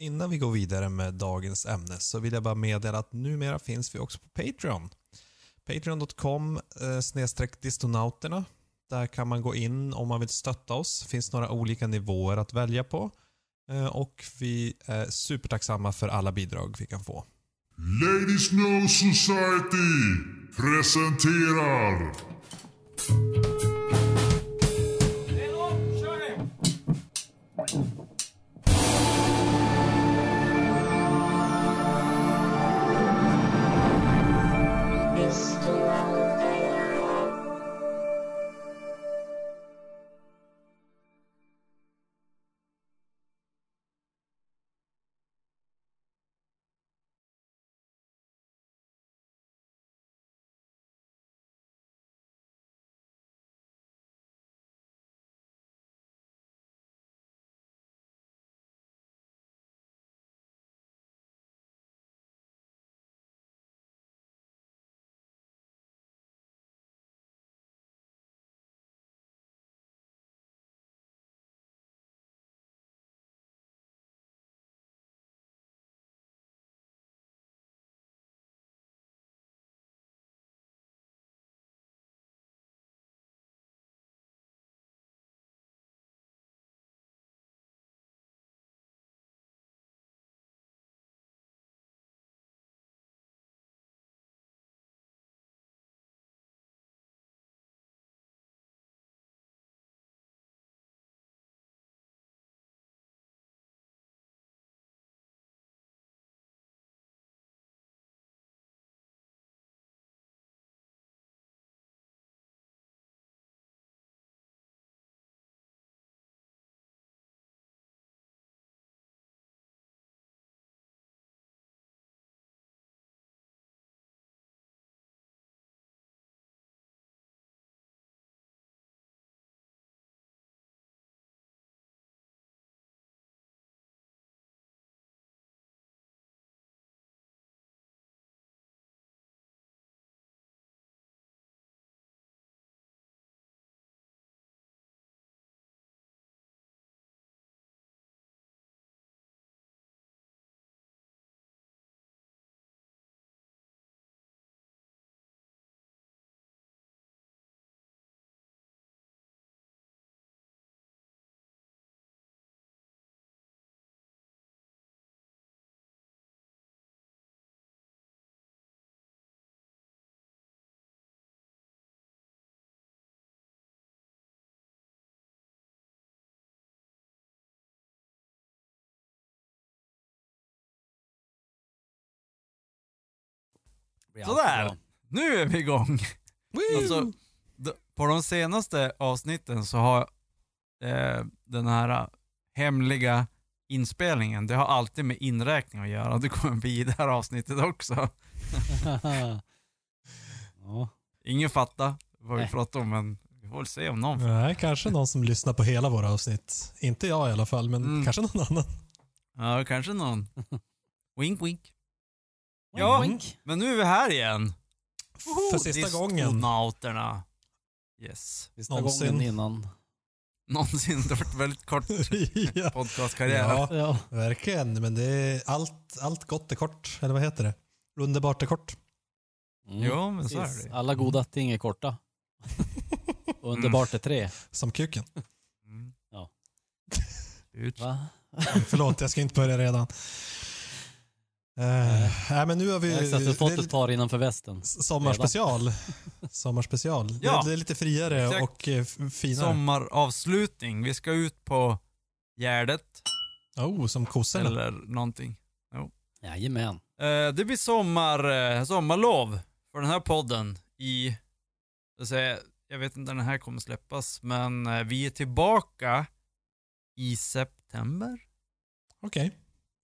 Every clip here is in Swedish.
innan vi går vidare med dagens ämne så vill jag bara meddela att numera finns vi också på Patreon. Patreon.com eh, snedstreck distonauterna. Där kan man gå in om man vill stötta oss. Det finns några olika nivåer att välja på. Eh, och vi är supertacksamma för alla bidrag vi kan få. Ladies No Society presenterar Sådär, alltid nu är vi igång. Alltså, på de senaste avsnitten så har eh, den här eh, hemliga inspelningen, det har alltid med inräkning att göra. Det kommer bli i det här avsnittet också. bra. ja. Ingen fattar vad vi Nej. pratar om, men vi får väl se om någon Nej, kanske någon som lyssnar på hela våra avsnitt. Inte jag i alla fall, men Mm. kanske någon annan. Ja, kanske någon. Wink wink. Ja, Wink. men nu är vi här igen. För sista gången. Distonauterna. Yes. Sista Någonsin. gången innan. Någonsin. Det har varit väldigt kort ja. podcastkarriär. ja, Ja. verkligen. Men det är allt, allt gott är kort. Eller vad heter det? Underbart är kort. Mm. Jo, men så är Precis. det. Alla goda ting är korta. Underbart är tre. Som kuken. Mm. Ja. Ut. Va? Förlåt, jag ska inte börja redan. Uh, nej, men nu har vi... Det ett par innanför västen. Sommarspecial. Sommarspecial. Ja, det är lite friare exakt. och eh, finare. Sommaravslutning. Vi ska ut på Gärdet Oh, som kossorna. eller någonting. Jajamän. Eh, det blir sommar, eh, sommarlov för den här podden i, jag, säga, jag vet inte när den här kommer släppas, men eh, vi är tillbaka i september. Okej.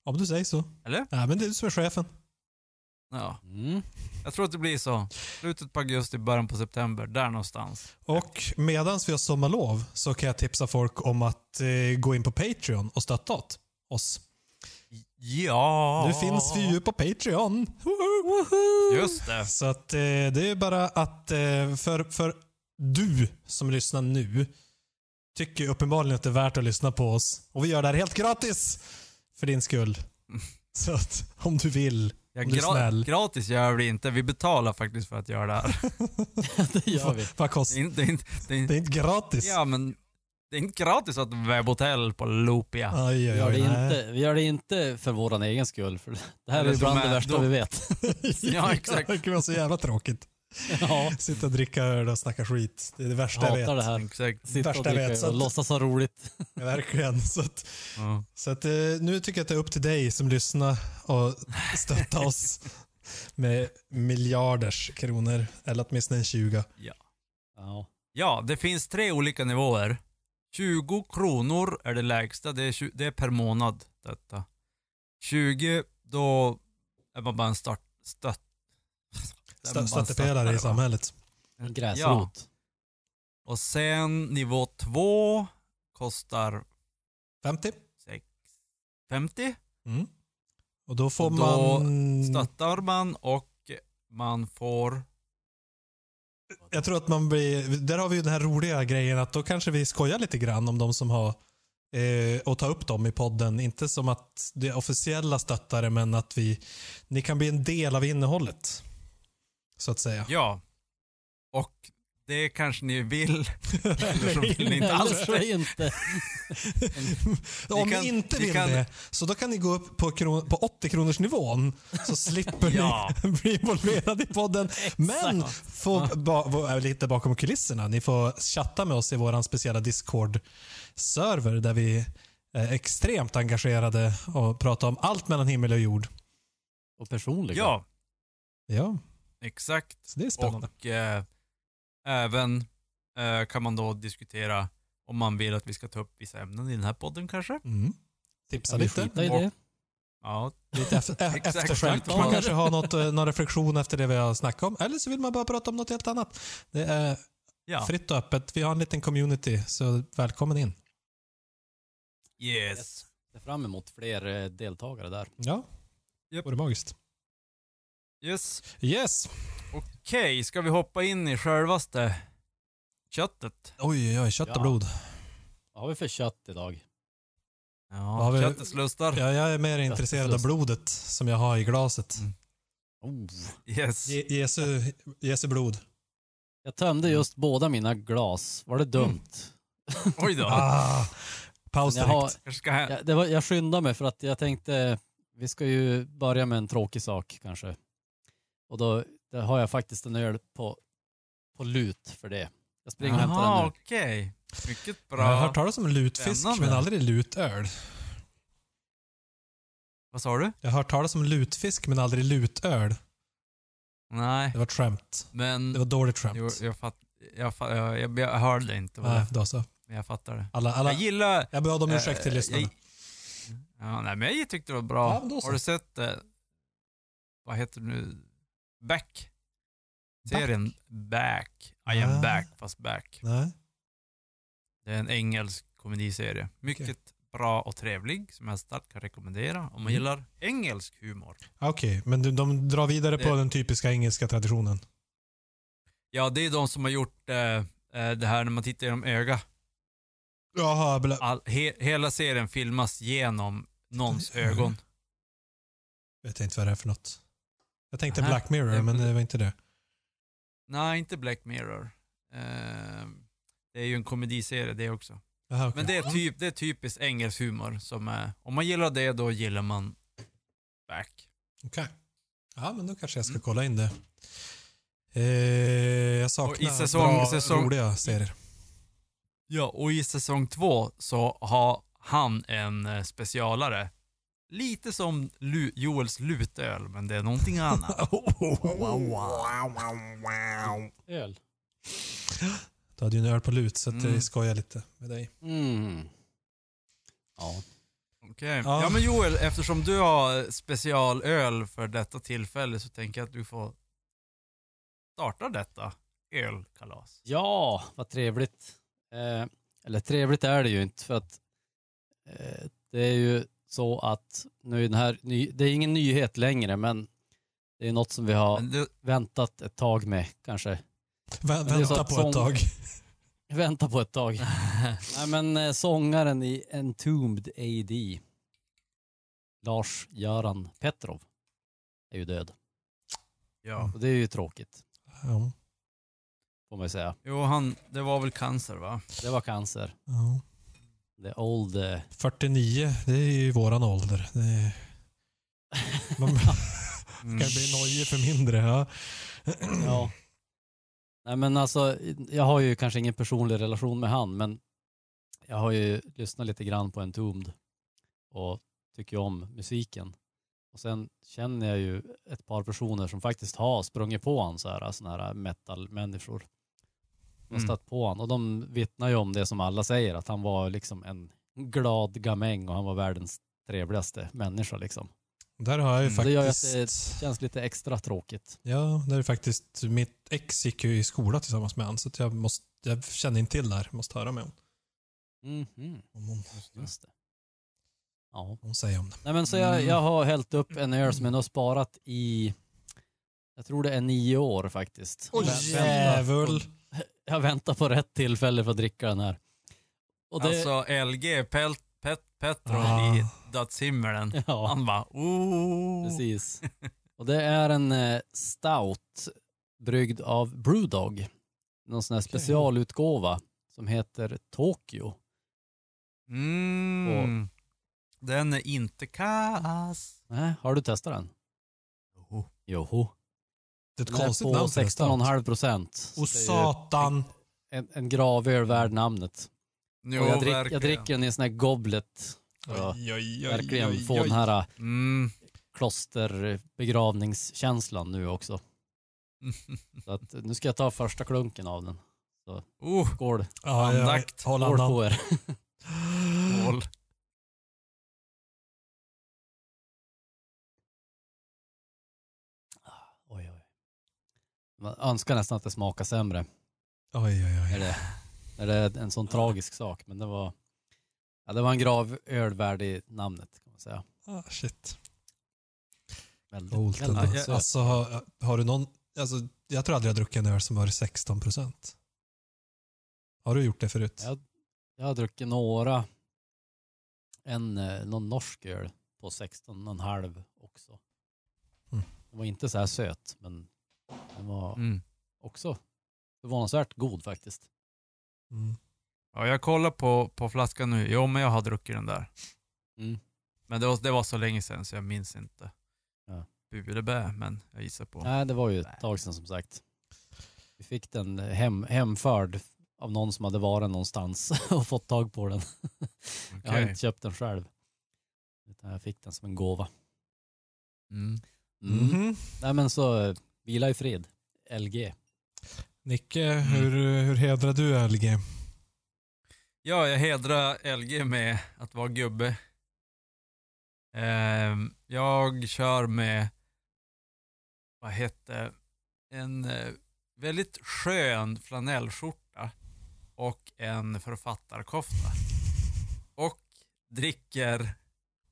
Om du säger så. Eller? Ja, men det är du som är chefen. Ja, Mm. jag tror att det blir så. Slutet på augusti, början på september, där någonstans. Och medans vi har sommarlov så kan jag tipsa folk om att eh, gå in på Patreon och stötta åt oss. Ja! Nu finns vi ju på Patreon. Just det. Så att eh, det är bara att eh, för, för du som lyssnar nu tycker uppenbarligen att det är värt att lyssna på oss. Och vi gör det här helt gratis. För din skull. Så att om du vill. Ja, Om du är gra- snäll. gratis gör vi det inte. Vi betalar faktiskt för att göra det här. det gör vi. Det Vad är kostar inte, det är inte, det är det? inte, är inte gratis. ja, men det är inte gratis att webbhotell på Loopia. Oj, Vi oj, gör, oj, det nej. inte, vi gör det inte för vår egen skull. För det här Eller är bland som det är- värsta då- vi vet. Ja, exakt. Det kan vara så jävla tråkigt. Ja, Sitta och dricka öl och snacka skit. Det är det värsta jag hatar vet. det här. Exakt. Sitta och Värsta jag vet, dricka så och låtsas ha roligt. Ja, Verkligen. Så att, Ja. så att, eh, nu tycker jag att det är upp till dig som lyssnar och stötta oss med miljarders kronor. Eller åtminstone en 20. Ja. ja, det finns tre olika nivåer. 20 kronor är det lägsta, det är, tju- det är per månad detta. 20, då är man bara en start, stött, Stö- Stöttepelare i samhället. En gräsrot. Och sen nivå 2 kostar 50. 50. Mm. Och då får Och då man... Stöttar man och man får... Jag tror att man blir... Där har vi ju den här roliga grejen att då kanske vi skojar lite grann om de som har eh, och ta upp dem i podden. Inte som att det är officiella stöttare men att vi... Ni kan bli en del av innehållet. Så att säga. Ja. Och det kanske ni vill. Eller så vill ni inte alls det. inte. Om kan- ni inte ni vill kan- det, så då kan ni gå upp på, kron, på 80 kronors nivån så slipper Ja. ni bli involverade i podden. Men få ba, vara lite bakom kulisserna. Ni får chatta med oss i vår speciella Discord-server där vi är extremt engagerade och pratar om allt mellan himmel och jord. Och personliga. Ja, Ja, exakt. så det är spännande. Och eh, även eh, kan man då diskutera om man vill att vi ska ta upp vissa ämnen i den här podden kanske. Mm. Tipsa vi lite. skita i det? Ja, Lite Exakt. efterskämt. Man kanske har något, eh, någon reflektion efter det vi har snackat om. Eller så vill man bara prata om något helt annat. Det är ja. fritt och öppet. Vi har en liten community, så välkommen in. Yes. Ser fram emot fler eh, deltagare där. Ja, Japp. vore magiskt. Yes. Yes. Okej, ska vi hoppa in i självaste köttet? Oj, oj, oj. Kött och Ja. blod. Vad har vi för kött idag? Ja, har vi- köttets lustar. Ja, jag är mer intresserad av blodet som jag har i glaset. Mm. Oh. Yes. Je Jesu, Jesu blod. Jag tömde just båda mina glas. Var det dumt? Oj då. Ah, paus Men jag, direkt. har, jag, det var, jag skyndade mig för att jag tänkte vi ska ju börja med en tråkig sak kanske. Och då, då har jag faktiskt en öl på, på lut för det. Jag springer och hämtar den nu. okej. Mycket Jag har bra. hört talas om lutfisk, Spännande. men aldrig lutöl. Vad sa du? Jag har hört talas om lutfisk, men aldrig lutöl. Nej, Det var ett skämt. men... Det var dåligt skämt. Jo, jag, fatt, jag, fa- jag, jag, jag hörde inte. Vad Nej, det, då så. men jag fattar det. Alla, alla, Jag gillar... jag bad om ursäkt till eh, lyssnarna. jag- Ja, nej, men jag tyckte det var bra. Ja, men då så. Har du sett... Eh, vad heter det nu? Back? Serien Back. I am Ah. back, fast back. Nej. Det är en engelsk komediserie. Mycket bra och trevlig, som jag starkt kan rekommendera om man Mm. gillar engelsk humor. Okej, men de, de drar vidare på Det- den typiska engelska traditionen. Ja, det är de som har gjort eh, eh, det här när man tittar genom öga. Jaha, bla, All, he, hela serien filmas genom någons ögon. vet jag inte vad det är för något. Jag tänkte Nähä. Black Mirror, men det var inte det. Nej, inte Black Mirror. Eh, det är ju en komediserie det också. Jaha, okej. Men det är, typ, det är typiskt engelsk humor som är, om man gillar det då gillar man Back. Okej. Ja, men då kanske jag ska Mm. kolla in det. Eh, jag saknar Och i säsong- bra, säsong- roliga serier. Ja, och i säsong två så har han en eh, specialare. Lite som Lu, Joels lutöl, men det är någonting annat. Öl. Du hade ju en öl på lut, så att Mm. jag skojar lite med dig. Mm. Ja. Okej. Ja. Ja. men Joel, eftersom du har specialöl för detta tillfälle så tänker jag att du får starta detta ölkalas. ja, vad trevligt. Eh, eller trevligt är det ju inte för att eh, det är ju så att nu är den här, det är ingen nyhet längre men det är något som vi har du, väntat ett tag med kanske. Vä vänta på sång- ett tag. Vänta på ett tag. Nej men eh, sångaren i Entombed AD Lars-Göran Petrov är ju död. Ja. Och det är ju tråkigt, Ja. får man ju säga. Jo, han, det var väl cancer va? Det var cancer. Ja. The old... eh, 49, det är ju våran ålder. Det är... Man Mm. kan bli nojig för mindre. Ja. Ja. Nej men alltså, jag har ju kanske ingen personlig relation med han, men jag har ju lyssnat lite grann på Entombed och tycker om musiken. Och sen känner jag ju ett par personer som faktiskt har sprungit på han så här, såna här metal-människor. De Mm. stött på han och de vittnar ju om det som alla säger, att han var liksom en glad gamäng och han var världens trevligaste människa liksom. Där har jag ju Mm. Det gör att faktiskt... det känns lite extra tråkigt. Ja, där är faktiskt... Mitt ex gick ju i skola tillsammans med han, så att jag, måste, jag känner inte till där. Måste höra med hon. Mhm, Om hon, just det. Ja. hon säger om det. Nej men så jag, Mm. jag har hällt upp en öl som jag har sparat i, jag tror det är nio år faktiskt. Oj, väntar- jävul! Jag väntar på rätt tillfälle för att dricka den här. Och det, Alltså LG, Pelt, Pet, Petro Ah. i dödshimmelen. ja, Han bara oh. precis. Och det är en eh, stout bryggd av Brewdog. Någon sån här specialutgåva som heter Tokyo. Mm. Den är inte kass. Nej, har du testat den? Joho. Det är ett konstigt namn för en stout. 16,5 procent. Och satan! En, en gravöl värd namnet. Jo, och jag, drick, verkligen. jag dricker den i en sån här goblet. Ja, Oj, oj, oj, verkligen oj, få oj. den här äh, Mm. klosterbegravningskänslan nu också. Så att, nu ska jag ta första klunken av den. oh, Skål, Ja, Andakt. andan. på er. Oj, oj. Man önskar nästan att det smakar sämre. Oj, oj, oj. Är det, är det en sån tragisk sak. Men det var, ja, det var en gravöl värd i namnet kan man säga. Ah, shit. Väldigt, Coolt väldigt. Alltså, har, har du någon... Alltså, jag tror aldrig jag druckit en öl som var 16 procent. Har du gjort det förut? Jag, jag har druckit några. En, eh, någon norsk öl på 16,5 också. Mm. Den var inte så här söt, men den var Mm. också förvånansvärt god faktiskt. Mm. Ja, jag kollar på, på flaskan nu. Jo, men jag har druckit den där. Mm. Men det var, det var så länge sedan så jag minns inte. Ja. Budebä, men jag gissar på. Nej, det var ju ett tag sedan som sagt. Vi fick den hem, hemförd av någon som hade varit någonstans och fått tag på den. Jag har inte köpt den själv. Utan jag fick den som en gåva. Mm. Mm. Mhm. Nej men så, eh, vila i fred. LG. Nicke, hur, hur hedrar du LG? Ja, jag hedrar LG med att vara gubbe. Ehm, jag kör med, vad hette, en eh, väldigt skön flanellskjorta och en författarkofta. Och dricker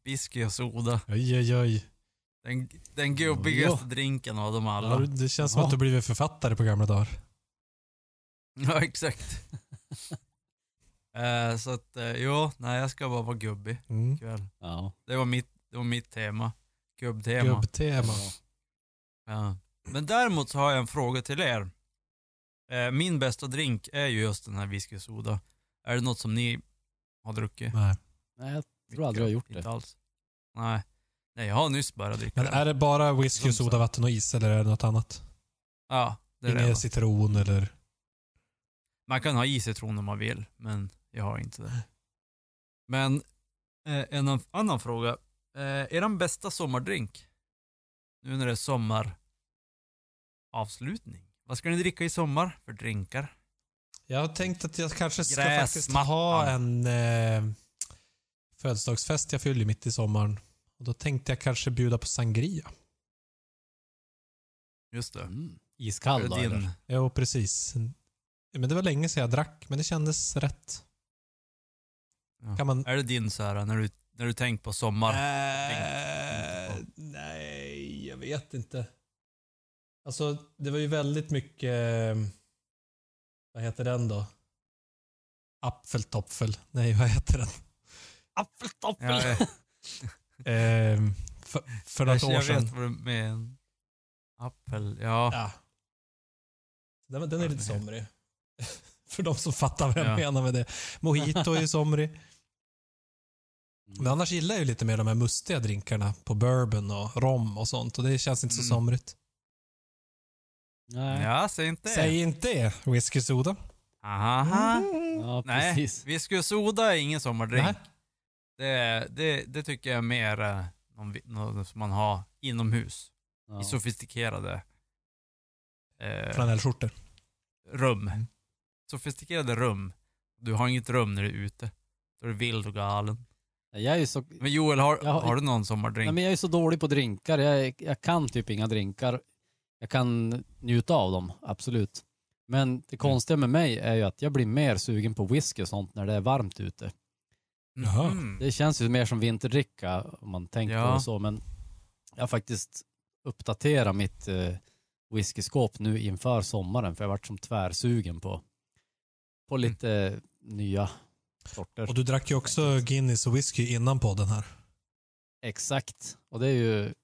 whisky och soda. Oj, oj, oj. Den, den gubbigaste drinken av dem Ja, alla. det känns som att du blivit författare på gamla dagar. Ja, exakt. Eh, så att, uh, jo, nej jag ska bara vara gubbig Mm. ikväll. Ja. Det var mitt, det var mitt tema. Gubbtema. Gubbtema. Ja. Men däremot så har jag en fråga till er. Eh, min bästa drink är ju just den här whisky soda. Är det något som ni har druckit? Nej. Nej, jag tror aldrig jag har gjort Inte det. alls. Nej. Nej, jag har nyss börjat dricka Men är det bara whisky, soda, vatten och is eller är det något annat? Ja, det är det. Ingen va. citron eller... Man kan ha i citron om man vill, men jag har inte det. Men eh, en an- annan fråga. Eh, är den bästa sommardrink? Nu när det är sommaravslutning. Vad ska ni dricka i sommar för drinkar? Jag har tänkt att jag kanske ska Gräsmattan. faktiskt ha en eh, födelsedagsfest. Jag fyller mitt i sommaren. Och då tänkte jag kanske bjuda på sangria. Just det. Mm. Iskall då din? eller? Jo, precis. Men det var länge sedan jag drack, men det kändes rätt. Ja. Kan man... Är det din så här, när du, när du tänker på sommar? Äh, nej, jag vet inte. Alltså, det var ju väldigt mycket... Vad heter den då? Apfeltopfel. Nej, vad heter den? Apfeltoffel! Ja, eh, för, för något jag, år jag sedan. vet vad du menar. Apple, ja. Ja. Den, den är lite somrig. för de som fattar vad jag Ja. menar med det. Mojito är ju somrig. Men annars gillar jag ju lite mer de här mustiga drinkarna på bourbon och rom och sånt och det känns inte så Mm. somrigt. Nej. Ja, säg inte Säg inte det, whisky soda. Aha. Ja, Nej, precis. whisky och soda är ingen sommardrink. Nej. Det, det, det tycker jag är mer eh, något som man har inomhus. Ja. I sofistikerade eh, Flanellskjortor. rum. Mm. Sofistikerade rum. Du har inget rum när du är ute. Då är du vild och galen. Jag är så, Men Joel, har, Jag har- har du någon sommardrink? nej, men jag är så dålig på drinkar. Jag, jag kan typ inga drinkar. Jag kan njuta av dem, absolut. Men det konstiga med mig är ju att jag blir mer sugen på whisky och sånt när det är varmt ute. Jaha. Mhm. Det känns ju mer som vinterdricka om man tänker Ja. på det så, men jag har faktiskt uppdaterat mitt eh, whiskyskåp nu inför sommaren för jag har varit som tvärsugen på, på lite nya sorter. Och du drack ju också Guinness och whisky innan podden här. Exakt. Och det är ju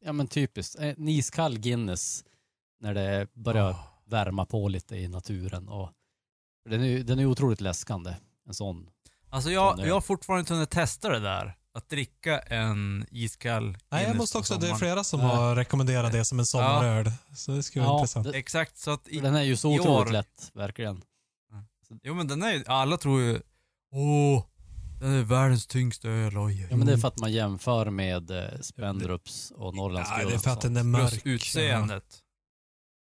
ja, men typiskt. En iskall Guinness när det börjar Ah. värma på lite i naturen. Och den är den är ju otroligt läskande. En sån. Alltså jag, jag har fortfarande inte hunnit testa det där. Att dricka en iskall Nej, jag måste också, det är flera som har rekommenderat det som en sommaröl. Så det skulle vara Ja, intressant. det- Exakt, så att i, Den är ju så i otroligt år- lätt, verkligen. Jo men den är ju, alla tror ju, åh, den är världens tyngsta öl, oj. Ja men det är för att man jämför med eh, Spendrups och Norrlands Nej, det är för att den är mörk. Plus utseendet.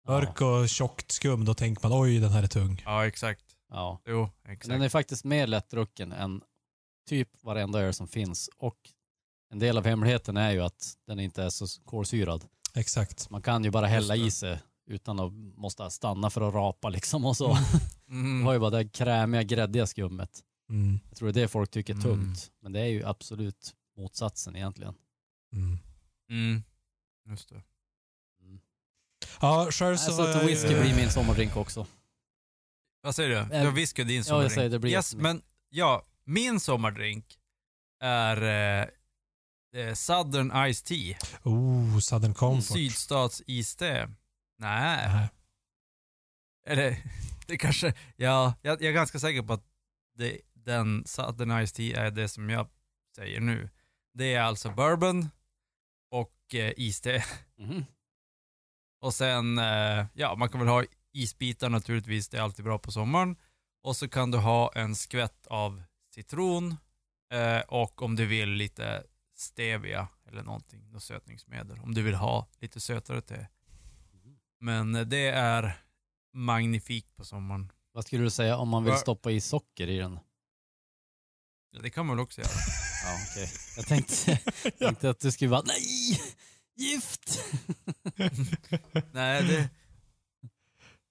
Mörk och tjockt skum, då tänker man oj, den här är tung. Ja, exakt. Ja. Jo, Men exakt. den är faktiskt mer lättdrucken än typ varenda öl som finns. Och en del av hemligheten är ju att den inte är så kolsyrad. Exakt. Man kan ju bara hälla det. i sig utan att måste stanna för att rapa liksom och så. Mm. har ju bara det krämiga, gräddiga skummet. Mm. Jag tror det är det folk tycker är Mm. tungt. Men det är ju absolut motsatsen egentligen. Mm. Mm. Just det. Ja, själv så... Så att whisky blir min sommardrink också. Vad säger du? Du har whisky i din ja, jag sommardrink? säger det blir yes, jättemycket. men ja, min sommardrink är eh, eh, Southern Ice Tea. Oh, Southern Comfort. Sydstats iste. Nej. Nej. Eller, det kanske, ja, jag, jag är ganska säker på att det, den Southern Ice Tea är det som jag säger nu. Det är alltså bourbon och eh, iste. Mhm. Och sen, eh, ja man kan väl ha isbitar naturligtvis, det är alltid bra på sommaren. Och så kan du ha en skvätt av citron eh, och om du vill lite stevia eller någonting, något sötningsmedel. Om du vill ha lite sötare te. Men det är magnifikt på sommaren. Vad skulle du säga om man vill stoppa i socker i den? Ja, det kan man väl också göra. Ja, okej. Jag tänkte, tänkte att du skulle vara nej, gift! Nej, det...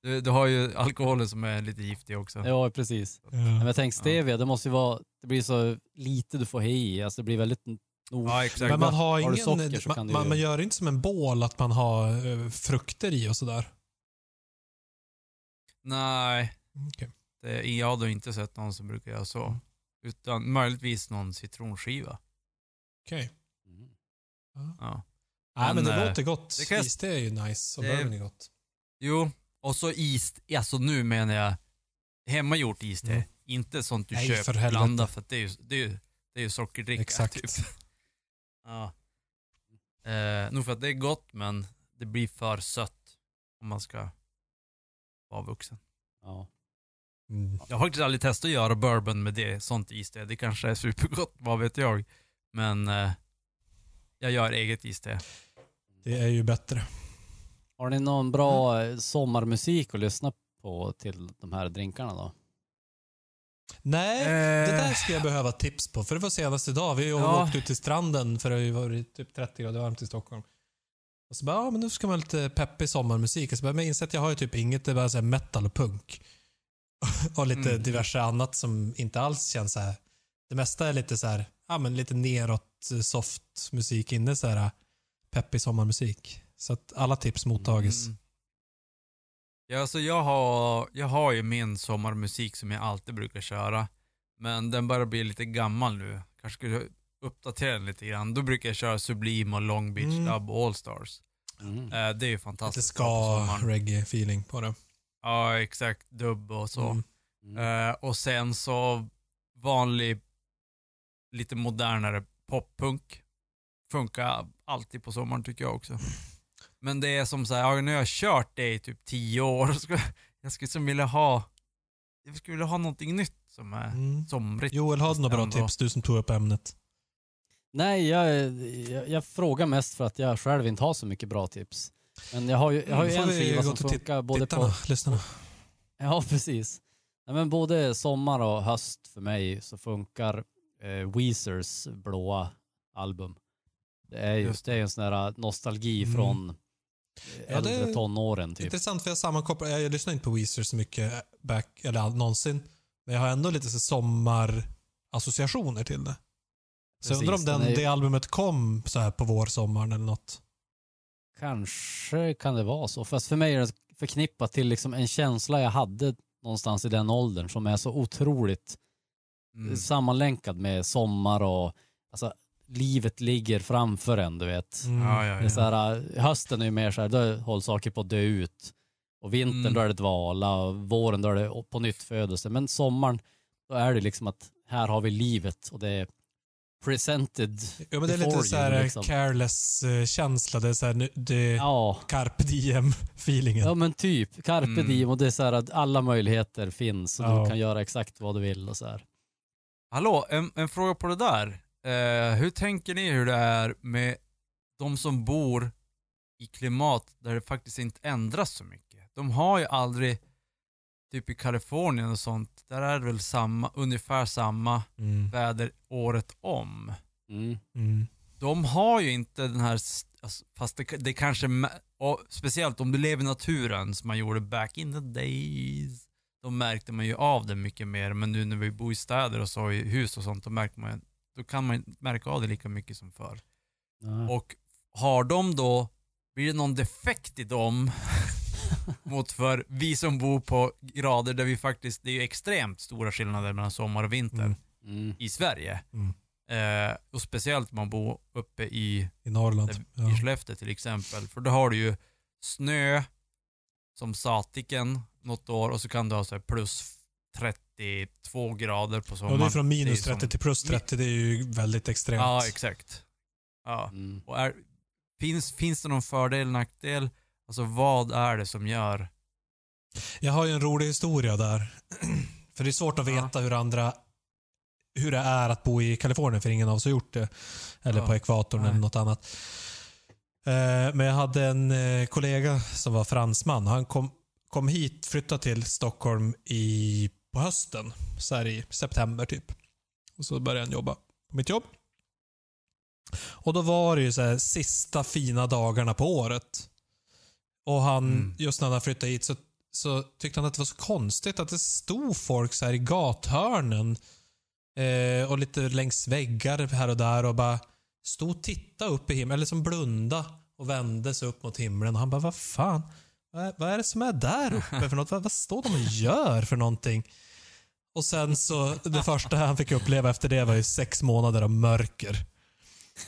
Du, du har ju alkoholen som är lite giftig också. Ja, precis. Men Ja. jag tänkte stevia, det måste ju vara, det blir så lite du får ha i, alltså det blir väldigt nog. Ja, exakt. Men man har Har ingen... socker så kan man, ju- man gör inte som en bål att man har eh, frukter i och sådär. Nej, Okej. det, jag har då inte sett någon som brukar göra så. Utan möjligtvis någon citronskiva. Okej. Mm. Ja. Nej, men det Men, eh, låter gott. det kan Iste är ju nice och det- bourbon är gott. Jo, och så is, alltså nu menar jag hemmagjort iste. Mm. Inte sånt du Nej, för köper helvete. blanda för att det är ju, det är ju, det är ju sockerdricka. Exakt. Typ. Ja. Eh, nog för att det är gott men det blir för sött om man ska vara vuxen. Ja. Mm. Jag har faktiskt aldrig testat att göra bourbon med det, sånt iste. Det kanske är supergott, vad vet jag. Men eh, jag gör eget iste. Det är ju bättre. Har ni någon bra eh, sommarmusik att lyssna på till de här drinkarna då? Nej, Eh. det där ska jag behöva tips på. För det var senast idag. Vi har Ja. åkt ut till stranden för det har ju varit typ 30 grader varmt i Stockholm. Och så bara, ja men nu ska man ha lite peppig sommarmusik. Och så bara, men jag inser att jag har ju typ inget, det är bara så här metal och punk. och lite Mm. diverse annat som inte alls känns så här. Det mesta är lite så här, ja men lite neråt eh, soft musik inne så här peppig sommarmusik. Så att alla tips mottages. Mm. Ja, alltså jag har, jag har ju min sommarmusik som jag alltid brukar köra. Men den börjar bli lite gammal nu. Kanske skulle uppdatera den lite grann, då brukar jag köra Sublime och Long Beach Mm. Dub och Allstars. Mm. Eh, det är ju Lite fantastiskt. sommaren. ska-reggae-feeling på det. Ja, exakt. Dubb och så. Mm. Mm. Eh, och sen så vanlig, lite modernare poppunk. Funkar alltid på sommaren tycker jag också. Men det är som så här, ja, nu har jag kört det i typ tio år. Så jag skulle som vilja ha, jag skulle vilja ha någonting nytt som är Mm. somrigt. Joel, har du några bra Ändå. tips? Du som tog upp ämnet. Nej, jag, jag, jag frågar mest för att jag själv inte har så mycket bra tips. Men jag har ju, jag har ju Mm, en skiva som funkar både Tittarna, på... lyssnarna. Ja, precis. Nej, men både sommar och höst för mig så funkar eh, Weezers blåa album. Det är ju Just det är en sån här nostalgi Mm. från Ja, det- äldre tonåren typ. Intressant för jag sammankopplar, jag, lyssnar inte på Weezer så mycket back, eller någonsin. Men jag har ändå lite så sommarassociationer till det. Så jag undrar om Precis, den, är ju- det albumet kom så här på vårsommaren eller något. Kanske kan det vara så. Fast för mig är det förknippat till liksom en känsla jag hade någonstans i den åldern som är så otroligt Mm. sammanlänkad med sommar och alltså, livet ligger framför en, du vet. Mm. Ja, ja, Det är så här, äh, hösten är ju mer så här, då håller saker på att dö ut. Och vintern Mm. då är det dvala och våren då är det på nytt födelse. Men sommaren, då är det liksom att här har vi livet och det är presented. Ja, men det är lite så här liksom. careless-känsla. Det är så här, nu- det Ja, carpe diem-feelingen. ja men typ. Carpe Mm. diem och det är så här att alla möjligheter finns och Ja. du kan göra exakt vad du vill och så här. Hallå, en, en fråga på det där. Eh, hur tänker ni hur det är med de som bor i klimat där det faktiskt inte ändras så mycket? De har ju aldrig, typ i Kalifornien och sånt, där är det väl samma, ungefär samma Mm. väder året om. Mm. Mm. De har ju inte den här, alltså, fast det, det kanske, speciellt om du lever i naturen som man gjorde back in the days, då märkte man ju av det mycket mer. Men nu när vi bor i städer och så i hus och sånt, då, märker man, då kan man inte märka av det lika mycket som förr. Ja. Och har de då, blir det någon defekt i dem mot för vi som bor på grader där vi faktiskt, det är ju extremt stora skillnader mellan sommar och vinter Mm. Mm. i Sverige. Mm. Eh, och speciellt om man bor uppe i I Norrland. där- Ja. i Skellefteå till exempel. För då har du ju snö som satiken något år och så kan du ha så plus 32 grader på Ja, sommaren. det är från minus som- 30 till plus 30. Det är ju väldigt extremt. Ja, exakt. Ja. Mm. Och är, finns, finns det någon fördel, nackdel? Alltså vad är det som gör... Jag har ju en rolig historia där. för det är svårt att Ja. veta hur andra hur det är att bo i Kalifornien för ingen av oss har gjort det. Eller Ja. på ekvatorn Nej. eller något annat. Eh, Men jag hade en eh, kollega som var fransman. Han kom, kom hit, flyttade till Stockholm i, på hösten. Så här i september typ. Och så började han jobba på mitt jobb. Och då var det ju så här sista fina dagarna på året. Och han, Mm. just när han flyttade hit så, så tyckte han att det var så konstigt att det stod folk så här i gathörnen eh, och lite längs väggar här och där och bara stod och tittade upp i himlen, eller som blunda och vände sig upp mot himlen. Och han bara, vad fan? Vad är, vad är det som är där uppe för något? Vad, vad står de och gör för någonting? Och sen så, det första han fick uppleva efter det var ju sex månader av mörker.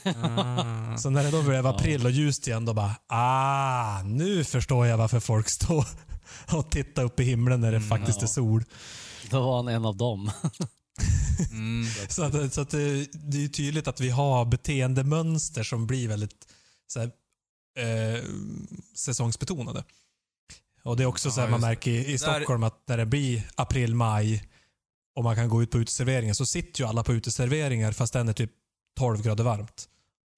Ah. Så när det då blev april och ljust igen, då bara ah, nu förstår jag varför folk står och tittar upp i himlen när det Mm, faktiskt ja. är sol. Då var han en av dem. Mm. Så, att, så att det, det är tydligt att vi har beteendemönster som blir väldigt så här, eh, säsongsbetonade. Och det är också Ja, så här man det. märker i, i Där- Stockholm att när det blir april, maj och man kan gå ut på uteserveringen så sitter ju alla på uteserveringar fast den är typ 12 grader varmt.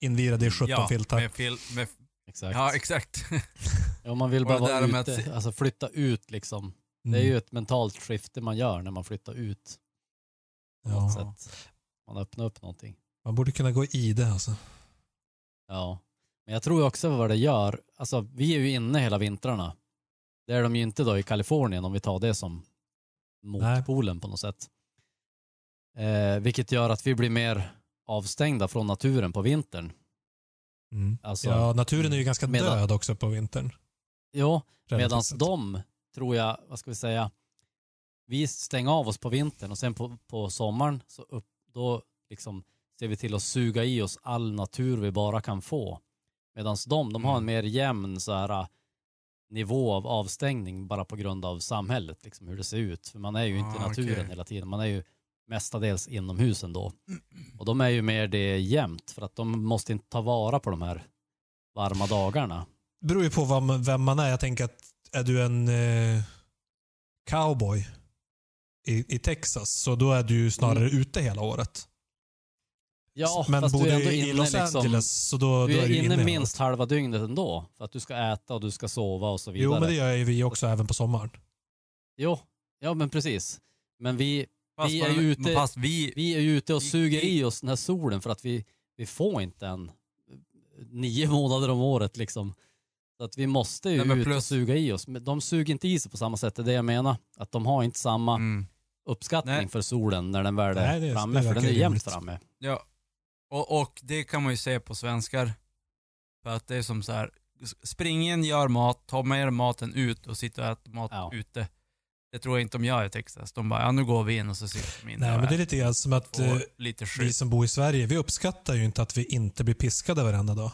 Invirade i 17 ja, filtar. Med fil, med, Exakt. ja, exakt. Ja, man vill bara det där vara att ute, se- alltså flytta ut liksom. Det Mm. är ju ett mentalt skifte man gör när man flyttar ut. På något ja. sätt. Man öppnar upp någonting. Man borde kunna gå i det alltså. Ja. Men jag tror också vad det gör, alltså vi är ju inne hela vintrarna. Det är de ju inte då i Kalifornien om vi tar det som motpolen på något sätt. Eh, vilket gör att vi blir mer avstängda från naturen på vintern. Mm. Alltså, ja, naturen är ju ganska medan- död också på vintern. Jo, Medan de, tror jag, vad ska vi säga, vi stänger av oss på vintern och sen på, på sommaren så upp, då liksom ser vi till att suga i oss all natur vi bara kan få. Medan de, de har en mer jämn så här, nivå av avstängning bara på grund av samhället, liksom hur det ser ut. För man är ju inte i Ah, naturen okej. hela tiden, man är ju mestadels inomhus ändå. Och de är ju mer det jämt för att de måste inte ta vara på de här varma dagarna. Det beror ju på vem man är. Jag tänker att är du en eh, cowboy i, i Texas, så då är du ju snarare ute hela året. Ja, Men fast bor du är ändå i inne Los liksom, Angeles, så då, du då är är du inne inne minst halva dygnet ändå. För att du ska äta och du ska sova och så vidare. Jo, men det gör ju vi också även på sommaren. Jo, ja men precis. Men vi, Fast, Vi är ju ute- fast vi, vi är ju ute och Vi- suger vi- i oss den här solen för att vi, vi får inte en nio månader om året liksom. Så att vi måste ju Nej, ut och plus- suga i oss. Men de suger inte i sig på samma sätt, det är det jag menar. Att de har inte samma mm, uppskattning Nej. för solen när den väl är Nej, det- framme, det för den är rimligt. framme. ja. Och, och det kan man ju se på svenskar. För att det är som så här, spring in, gör mat, ta med er maten ut och sitta och äta mat Ja. ute. Det tror jag inte de gör i Texas. De bara, ja nu går vi in och så sitter de inne Nej, men det är lite grann som att eh, vi som bor i Sverige, vi uppskattar ju inte att vi inte blir piskade varenda dag.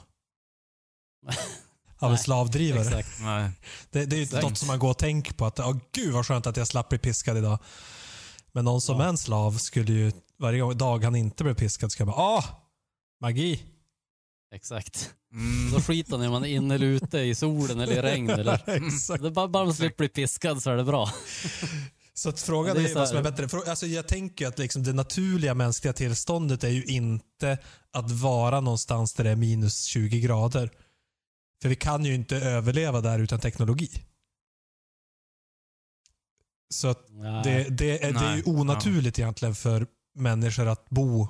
Av en slavdrivare. Exakt. Nej. Det, det är ju Exakt. något som man går och tänker på att åh gud vad skönt att jag slapp bli piskad idag. Men någon som Ja. är en slav skulle ju varje dag han inte blev piskad ska bara åh, magi. Exakt. Mm. Då skiter ni om man är inne eller ute i solen eller i regn. Eller. Exakt. Det är bara, bara man slipper bli piskad så är det bra. Så att frågan Det är är, så vad som är bättre. Alltså jag tänker att liksom det naturliga mänskliga tillståndet är ju inte att vara någonstans där det är minus 20 grader. För vi kan ju inte överleva där utan teknologi. Så att det, det, är, det är ju Nej. onaturligt egentligen för människor att bo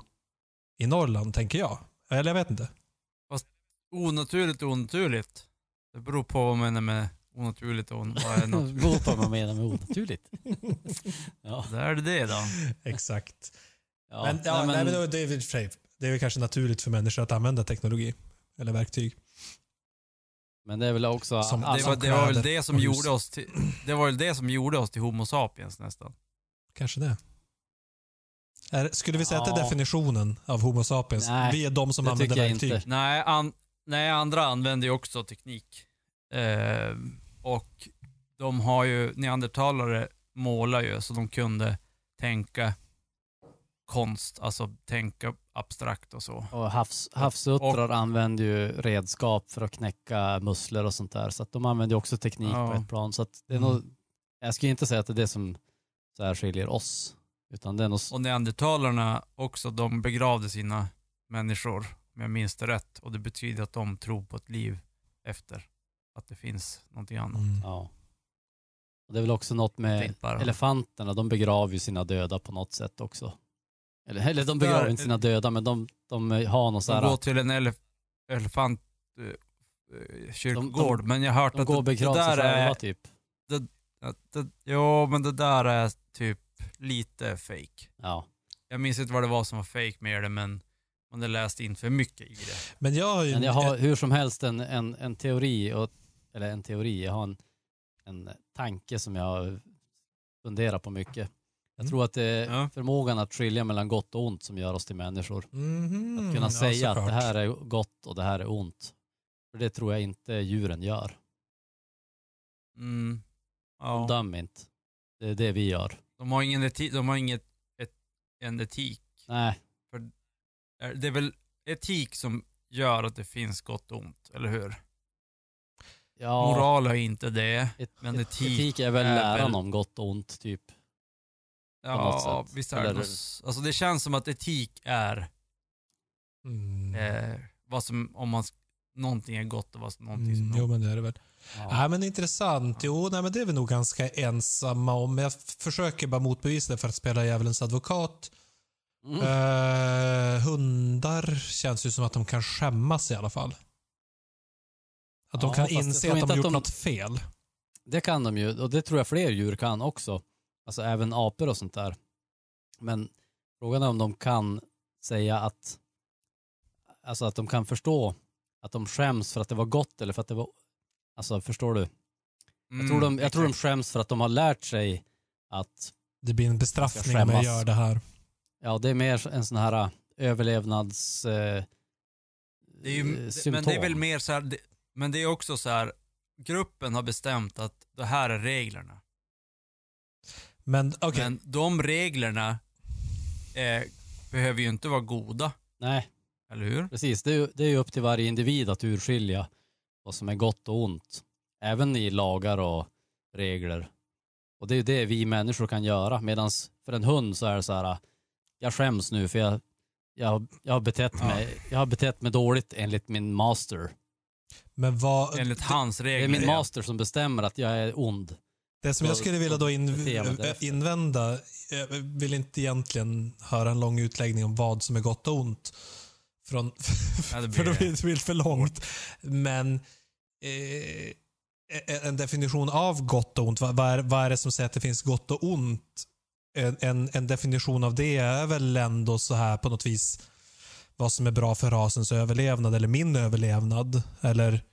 i Norrland, tänker jag. Eller jag vet inte. Onaturligt och onaturligt. Det beror på vad man menar med onaturligt och vad är något. Beror på vad man menar med onaturligt. Ja, Där är det det då. Exakt. ja. men, ja, nej, nej, men, men då- det är väl det är väl kanske naturligt för människor att använda teknologi. Eller verktyg. men det är väl också... Som- Det var, det var väl det som gjorde oss till, det var väl det som gjorde oss till Homo sapiens nästan. Kanske det. Är, skulle vi säga att det är Ja. definitionen av Homo sapiens? Nej, vi är de som använder verktyg. inte. Nej, an, nej andra använder ju också teknik. Eh, och de har ju, neandertalare målar ju så de kunde tänka konst, alltså tänka abstrakt och så. Och havs, havsuttrar använder ju redskap för att knäcka musslor och sånt där. Så att de använder ju också teknik Ja. på ett plan. Så att det är Mm. nog, jag skulle inte säga att det är det som så här skiljer oss. Utan det är s- Och neandertalarna också, de begravde sina människor, om jag minns det rätt. Och det betyder att de tror på ett liv efter. Att det finns någonting annat. Mm. Ja. Och det är väl också något med elefanterna. De begraver ju sina döda på något sätt också. Eller, eller de begraver inte sina döda, men de, de har någon så De går här... till en elef elefant eh, eh, men jag har hört De att går och det, det där själva är... typ. Att det, jo, men det där är typ lite fake. Ja. Jag minns inte vad det var som var fake med det, men man hade läst in för mycket i det. Men jag har ju... Men jag har hur som helst en, en, en teori, och, eller en teori, jag har en, en tanke som jag funderar på mycket. Jag Mm. tror att det är Ja. förmågan att skilja mellan gott och ont som gör oss till människor. Mhm, Att kunna ja, säga att det här är gott och det här är ont. För det tror jag inte djuren gör. Mm. De Ja. dömer inte. Det är det vi gör. De har ingen etik, de har inget, ett, en etik. Nej, Eh, Det är väl etik som gör att det finns gott och ont, eller hur? ja, Moral är inte det. et, men et, etik etik är väl är läran väl- om gott och ont typ. Ja, visst är det Alltså det känns som att etik är Mm. eh, vad som, om man, någonting är gott och vad som, någonting som Mm, jo, men det är det väl. Ja. Ja, men intressant. Jo, nej, men det är vi nog ganska ensamma om. Jag försöker bara motbevisa det för att spela djävulens advokat. Mm. Eh, hundar känns ju som att de kan skämmas i alla fall. Att de Ja, kan inse att de har gjort de- något fel. Det kan de ju och det tror jag fler djur kan också. Alltså även apor och sånt där. Men frågan är om de kan säga att, alltså att de kan förstå att de skäms för att det var gott eller för att det var, alltså förstår du? Jag tror, de, jag tror de skäms för att de har lärt sig att, Det blir en bestraffning om jag gör det här. ja det är mer en sån här överlevnads... Eh, Det är ju, symptom. men det är väl mer så här, det, men det är också så här, gruppen har bestämt att det här är reglerna. Men okej, Men de reglerna eh, behöver ju inte vara goda, Nej, eller hur? precis. Det är, ju- det är ju upp till varje individ att urskilja vad som är gott och ont. Även i lagar och regler. Och det är det vi människor kan göra. Medan för en hund så är det så här, jag skäms nu för jag, jag, jag, har, betett Ja. mig, jag har betett mig dåligt enligt min master. men vad... Enligt hans Det regler. är min master som bestämmer att jag är ond. Det som jag skulle vilja då in, därefter. invända, jag vill inte egentligen höra en lång utläggning om vad som är gott och ont. Från, Ja, det blir för då det. blir det för långt. Men eh, en definition av gott och ont, vad, vad, är, vad är det som säger att det finns gott och ont? En, en, en definition av det är väl ändå så här på något vis vad som är bra för rasens överlevnad eller min överlevnad. Eller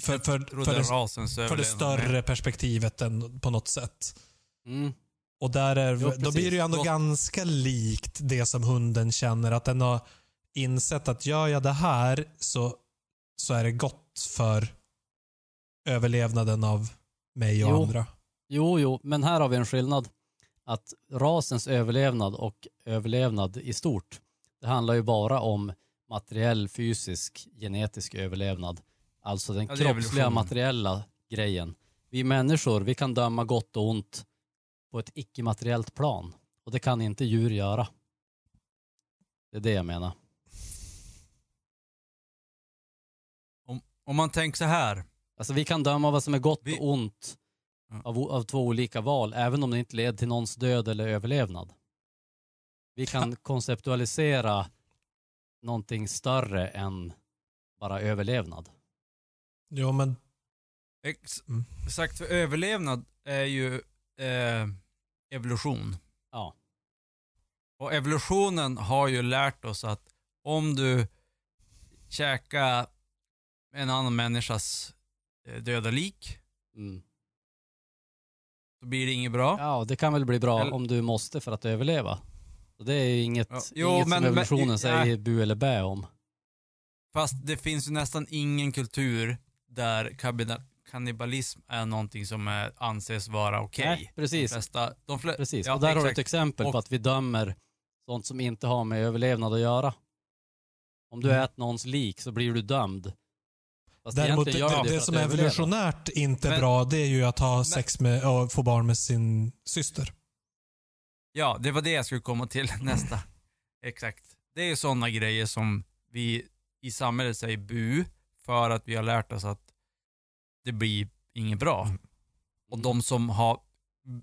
för, för, tror för, det för det större perspektivet än på något sätt. Mm. Och där är, Jo, då blir det ju ändå Gott. ganska likt det som hunden känner. Att den har insett att gör jag det här så, så är det gott för överlevnaden av mig och Jo. andra. Jo, jo, men här har vi en skillnad. Att rasens överlevnad och överlevnad i stort, det handlar ju bara om materiell, fysisk, genetisk överlevnad. Alltså den Ja, kroppsliga, evolution. materiella grejen. Vi människor, vi kan döma gott och ont på ett icke-materiellt plan. Och det kan inte djur göra. Det är det jag menar. Om, om man tänker så här. Alltså vi kan döma vad som är gott Vi- och ont Ja. av, av två olika val, även om det inte leder till någons död eller överlevnad. Vi kan konceptualisera någonting större än bara överlevnad. Jo, men Ex, Mm. Exakt, för överlevnad är ju eh, evolution. Ja. Och evolutionen har ju lärt oss att om du käkar en annan människas eh, döda lik Mm. så blir det inget bra. Ja, det kan väl bli bra Eller- om du måste för att överleva. Och det är ju inget, Ja. Jo, inget men- som men- evolutionen ja. säger bu eller bä om. Fast det finns ju nästan ingen kultur där kabina- kannibalism är någonting som är, anses vara okej. Nej, precis. De flesta, de fle- Precis, ja, och där har du ett exakt. exempel på Och- att vi dömer sånt som inte har med överlevnad att göra. Om du Mm. äter någons lik så blir du dömd. Fast däremot det, det, att som är evolutionärt inte Men- bra, det är ju att ha sex med och få barn med sin syster. Ja, det var det jag skulle komma till nästa. Exakt. Det är ju sådana grejer som vi i samhället säger bu för att vi har lärt oss att det blir inget bra. Mm. Och de som har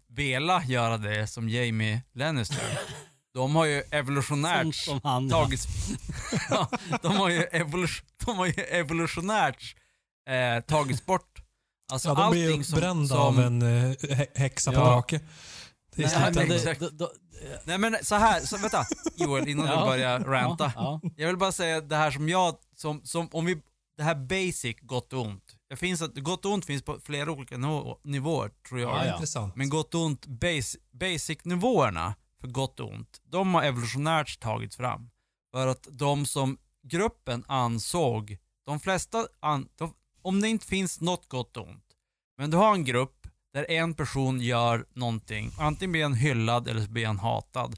velat göra det, som Jamie Lannister, de har ju evolutionärt som han. ja. tagits... ja, de, har ju evolution, de har ju evolutionärt eh, tagits bort. Alltså Ja, de blir ju allting som- som, av en eh, hä- häxa på Ja. drake. Det är Nej, men det, då, då, Nej men så här, så, vänta Joel, innan Ja. du börjar ranta. Ja, ja. Jag vill bara säga det här som jag, som, som om vi, det här basic gott och ont. Det finns att, gott och ont finns på flera olika nivå, nivåer tror jag. Ja, ja. Intressant. Men gott och ont, base, basic-nivåerna för gott och ont, de har evolutionärt tagits fram. För att de som gruppen ansåg, de flesta, an, de, om det inte finns något gott och ont, men du har en grupp där en person gör någonting, antingen blir han hyllad eller så blir han hatad.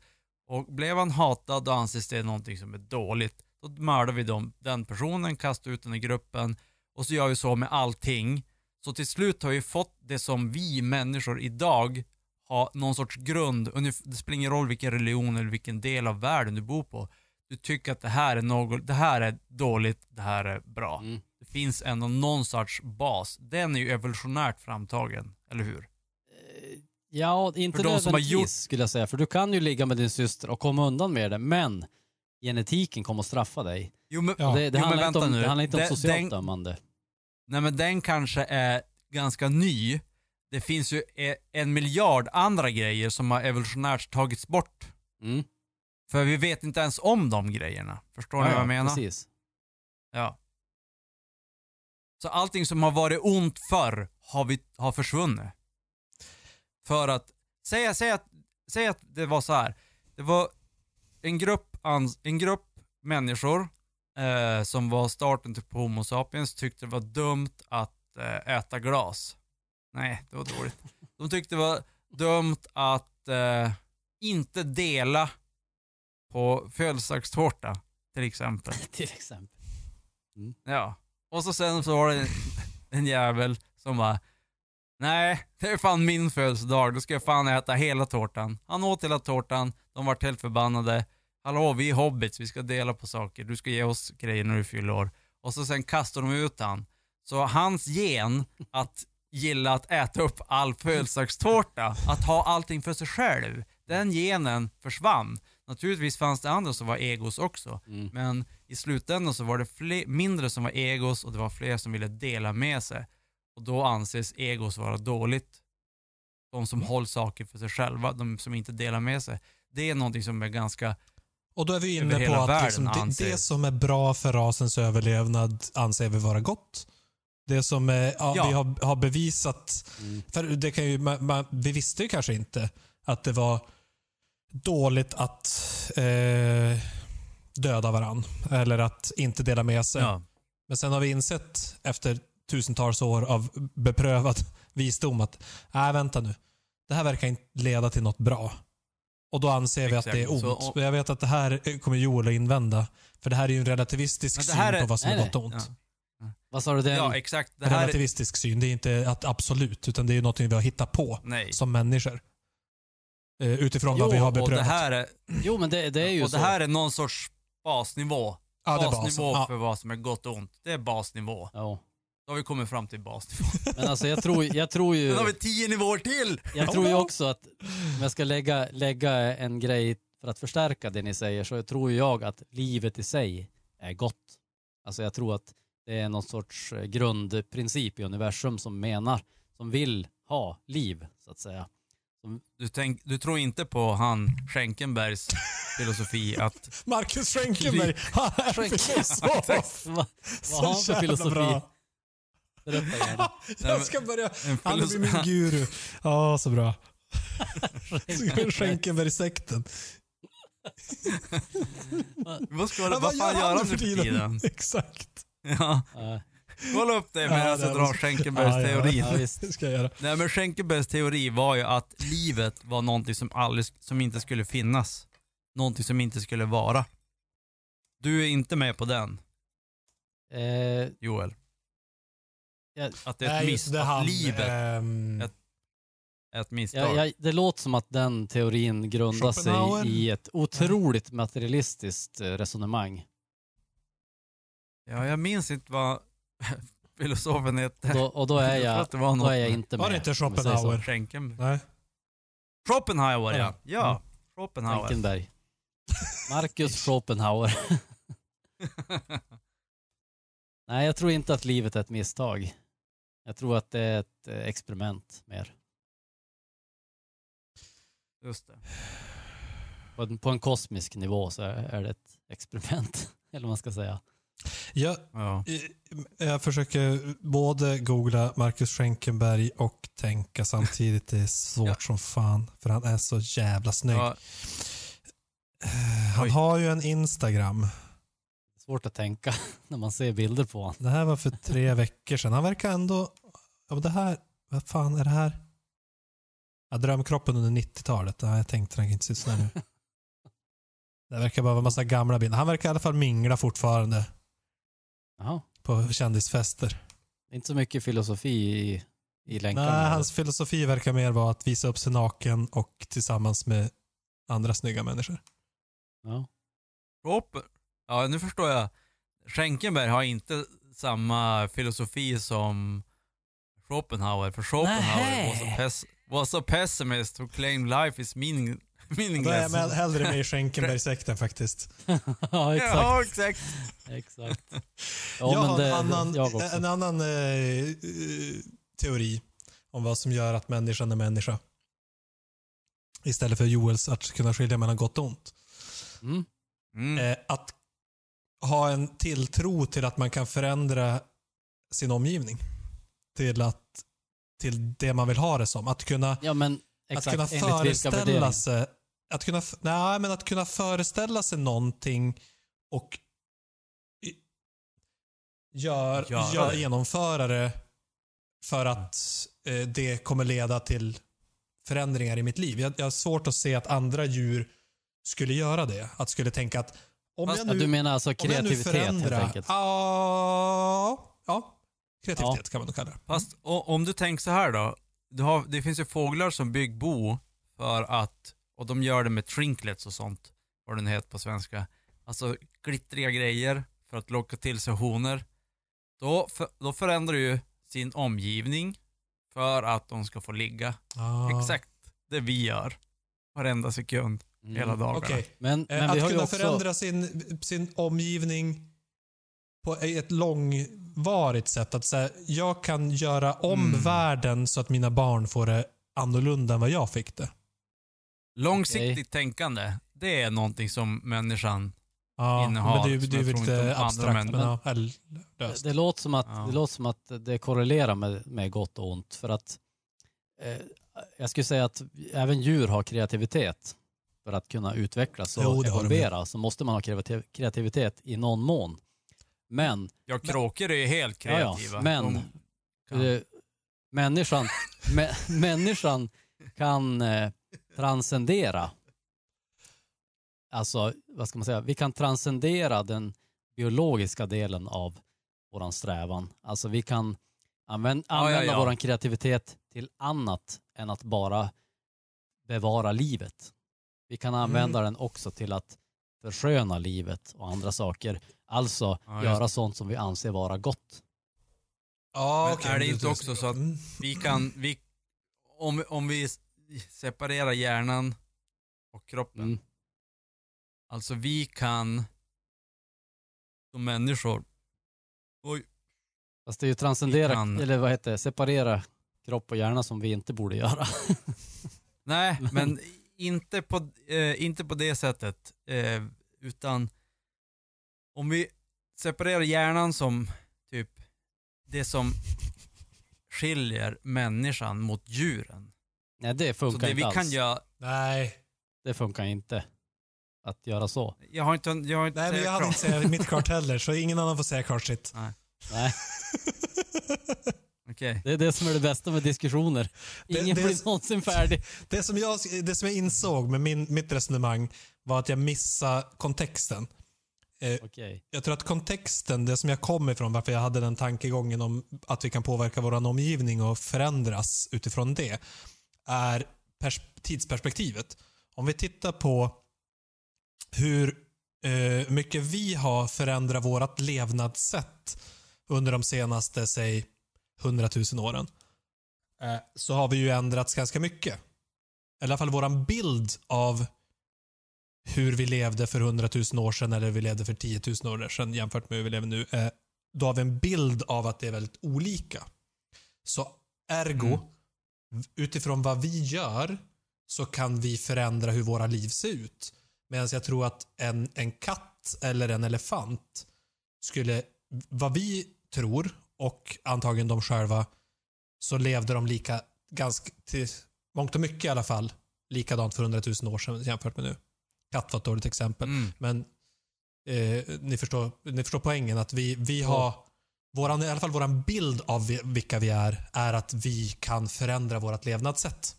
Och blev han hatad då anses det någonting som är dåligt. Då mördar vi dem, den personen, kastar ut den i gruppen och så gör vi så med allting. Så till slut har vi fått det som vi människor idag har någon sorts grund. Det spelar ingen roll vilken religion eller vilken del av världen du bor på. Du tycker att det här är något, det här är dåligt, det här är bra. Mm. Det finns ändå någon sorts bas. Den är ju evolutionärt framtagen, eller hur? Ja, inte För de som har nödvändigtvis gjort- skulle jag säga. För du kan ju ligga med din syster och komma undan med det, men genetiken kommer att straffa dig. Jo men, Ja. Det, det, jo, men handlar inte vänta om, nu. det handlar inte om Den- socialt den- dömande. Nej men den kanske är ganska ny. Det finns ju e- en miljard andra grejer som har evolutionärt tagits bort. Mm. För vi vet inte ens om de grejerna. Förstår ni vad jag menar? Precis. Ja. Så allting som har varit ont förr har, vi, har försvunnit. För att, säg, säg, att, säg att det var så här. Det var en grupp en grupp människor eh, som var starten till på Homo sapiens tyckte det var dumt att eh, äta glas. Nej, det var dåligt. De tyckte det var dumt att eh, inte dela på födelsedagstårta till exempel. Till exempel. Ja. Och så sen så var det en, en jävel som bara Nej, det är fan min födelsedag, då ska jag fan äta hela tårtan. Han åt hela tårtan, de var helt förbannade. Hallå, vi är hobbits, vi ska dela på saker, du ska ge oss grejer när du fyller år. Och så sen kastar de ut han. Så hans gen att gilla att äta upp all födelsedagstårta, att ha allting för sig själv, den genen försvann. Naturligtvis fanns det andra som var egos också, Mm. men i slutändan så var det fler, mindre som var egos och det var fler som ville dela med sig. Och då anses egos vara dåligt. De som håller saker för sig själva, de som inte delar med sig. Det är någonting som är ganska, Och då är vi inne på att liksom det, det som är bra för rasens överlevnad anser vi vara gott. Det som är, ja, Ja. vi har, har bevisat, Mm. för det kan ju, man, man, vi visste ju kanske inte att det var dåligt att eh, döda varann eller att inte dela med sig. ja, Men sen har vi insett efter tusentals år av beprövad visdom att, nej vänta nu. Det här verkar inte leda till något bra. Och då anser vi att det är Exakt. ont. Så- Men jag vet att det här kommer Joel att invända. För det här är ju en relativistisk syn är- på vad som nej, är gott och ont. ja. Vad sa du? Det är ja exakt. Det En här, relativistisk syn. Det är inte att absolut, utan det är något vi har hittat på nej. som människor. Eh, utifrån Jo, vad vi har och beprövat. det här är, jo, men det, det är ju och så. det här är någon sorts basnivå. ja, det är basnivå basen. för Ja. vad som är gott och ont. Det är basnivå. Ja. Då har vi kommit fram till basnivå. Men alltså jag tror, jag tror ju... Sen har vi tio nivåer till! Jag tror ju också att om jag ska lägga, lägga en grej för att förstärka det ni säger så tror ju jag att livet i sig är gott. Alltså jag tror att det är någon sorts eh, grundprincip i universum som menar, som vill ha liv så att säga. Du, tänk, du tror inte på han Schenkenbergs filosofi att Marcus Schenkenberg, han är filosof! Vad har han för filosofi? bra. Jag ska börja. Han blir min guru. Ja, så bra. Schenkenberg-sekten. Vad ska du, vad fan gör han nu för tiden? Exakt. Ja, kolla upp det medan Ja, jag drar Schenkenbergs Ja, ja, teori. Ja, visst. Det ska jag göra. Nej men Schenkenbergs teori var ju att livet var någonting som, aldrig, som inte skulle finnas. Någonting som inte skulle vara. Du är inte med på den, Eh, Joel? Jag, Att det är ett Nej, det, att han, livet ehm, Ett- är ett misstag. jag, jag, det låter som att den teorin grundar sig i ett otroligt materialistiskt eh, resonemang. Ja, jag minns inte vad filosofen hette. Och då, och då är jag, det var då är jag inte med. Var det inte. Schopenhauer? Schenkenberg. Nej. Schopenhauer ja. Ja. Ja, Mm. Schopenhauer. Frankenberg. Marcus Schopenhauer. Nej, jag tror inte att livet är ett misstag. Jag tror att det är ett eh, experiment mer. Just det. På en, på en kosmisk nivå så är det ett experiment. Eller vad man ska säga. Jag, Ja. jag försöker både googla Marcus Schenkenberg och tänka samtidigt. Det är svårt Ja. som fan. För han är så jävla snygg. Ja, Han Oj. har ju en Instagram. Svårt att tänka när man ser bilder på honom. Det här var för tre veckor sedan. Han verkar ändå... Ja, men det här... Vad fan är det här? Ja, drömkroppen under 90-talet. Ja, jag tänkte den inte se ut sådär nu. Det verkar bara vara massa gamla bilder. Han verkar i alla fall mingla fortfarande Jaha. på kändisfester. Inte så mycket filosofi i, i länkarna. Nej, hans filosofi verkar mer vara att visa upp sig naken och tillsammans med andra snygga människor. Ja. Schopen. Ja, nu förstår jag. Schenkenberg har inte samma filosofi som Schopenhauer. För Schopenhauer was a, pes- was a pessimist who claimed life is meaning- Då är jag meaningless. med, hellre med i Schenkenberg-sekten faktiskt. ja, exakt. Ja, exakt. exakt. Ja, jag har det, en annan, jag en annan eh, eh, teori om vad som gör att människan är människa. Istället för Joels att kunna skilja mellan gott och ont. Mm. Mm. Eh, att ha en tilltro till att man kan förändra sin omgivning. Till, att, till det man vill ha det som. Att kunna, Ja, men att exakt. kunna vilka värderingar? föreställa sig att kunna, nej, men att kunna föreställa sig någonting och gör, Göra gör, det. genomföra det för att eh, det kommer leda till förändringar i mitt liv. Jag, jag har svårt att se att andra djur skulle göra det. Att skulle tänka att om Fast- jag Ja, nu, du menar alltså nu kreativitet helt enkelt? Ja, ja, kreativitet kan man nog kalla det. Fast o- om du tänker så här då. Har, det finns ju fåglar som bygger bo för att, och de gör det med trinklets och sånt, vad den heter på svenska. Alltså glittriga grejer för att locka till sig honor. Då, för, då förändrar ju sin omgivning för att de ska få ligga. Ja. Exakt det vi gör. Varenda sekund. Hela dagarna. Okej. Men, Eh, men vi att har ju kunna också... förändra sin, sin omgivning på ett långvarigt sätt. Att säga, jag kan göra om Mm. världen så att mina barn får det annorlunda än vad jag fick det. Långsiktigt Okej. tänkande, det är någonting som människan Ja, Innehar, men det, det är lite abstrakt, män- men ja, Det, det, låter som att, Ja. det låter som att det korrelerar med, med gott och ont. För att eh, jag skulle säga att även djur har kreativitet. För att kunna utvecklas och Jo, evolvera så måste man ha kreativ- kreativitet i någon mån. Men, Ja, kråkor är helt Ja, ja, kreativa. men- De kan- eh, människan, mä, människan kan eh, transcendera. Alltså, vad ska man säga? Vi kan transcendera den biologiska delen av våran strävan. Alltså vi kan använ- Ja, ja, använda ja. våran kreativitet till annat än att bara bevara livet. Vi kan använda den också till att försköna livet och andra saker. Alltså Ja, just göra sånt som vi anser vara gott. ja, Men okej, är det inte också så att Mm. vi kan, vi, om, om vi separerar hjärnan och kroppen. Mm. Alltså vi kan som människor, oj, Fast det är ju transcendera, kan- eller vad heter det, separera kropp och hjärna som vi inte borde göra. nej men inte på, eh, inte på det sättet. Eh, utan om vi separerar hjärnan som typ det som skiljer människan mot djuren. Nej, det Så funkar det inte vi alls. kan göra, Nej, Det funkar inte att göra så. jag har inte, jag har inte nej men jag hade inte säga mitt klart heller, så ingen annan får säga klart sitt. Nej, Okej. det är det som är det bästa med diskussioner. Det- Ingen det- blir någonsin färdig. Det som jag, det som jag insåg med min, mitt resonemang var att jag missade kontexten. Eh, Okej. jag tror att kontexten, det som jag kom ifrån, varför jag hade den tankegången om att vi kan påverka vår omgivning och förändras utifrån det, är pers- tidsperspektivet. Om vi tittar på hur eh, mycket vi har förändrat vårt levnadssätt under de senaste, säg, 100 000 åren, eh, så har vi ju ändrats ganska mycket. I alla fall våran bild av hur vi levde för 100 000 år sedan eller vi levde för 10 000 år sedan jämfört med hur vi lever nu. Eh, då har vi en bild av att det är väldigt olika. Så ergo, Mm. utifrån vad vi gör så kan vi förändra hur våra liv ser ut. Medan jag tror att en, en katt eller en elefant skulle, vad vi tror och antagligen de själva, så levde de lika, ganska, till mångt och mycket i alla fall, likadant för 100 000 år sedan jämfört med nu. Katt var ett dåligt exempel. Mm. Men eh, ni, förstår, ni förstår poängen att vi, vi har våran, i alla fall våran bild av vi- vilka vi är, är att vi kan förändra vårt levnadssätt.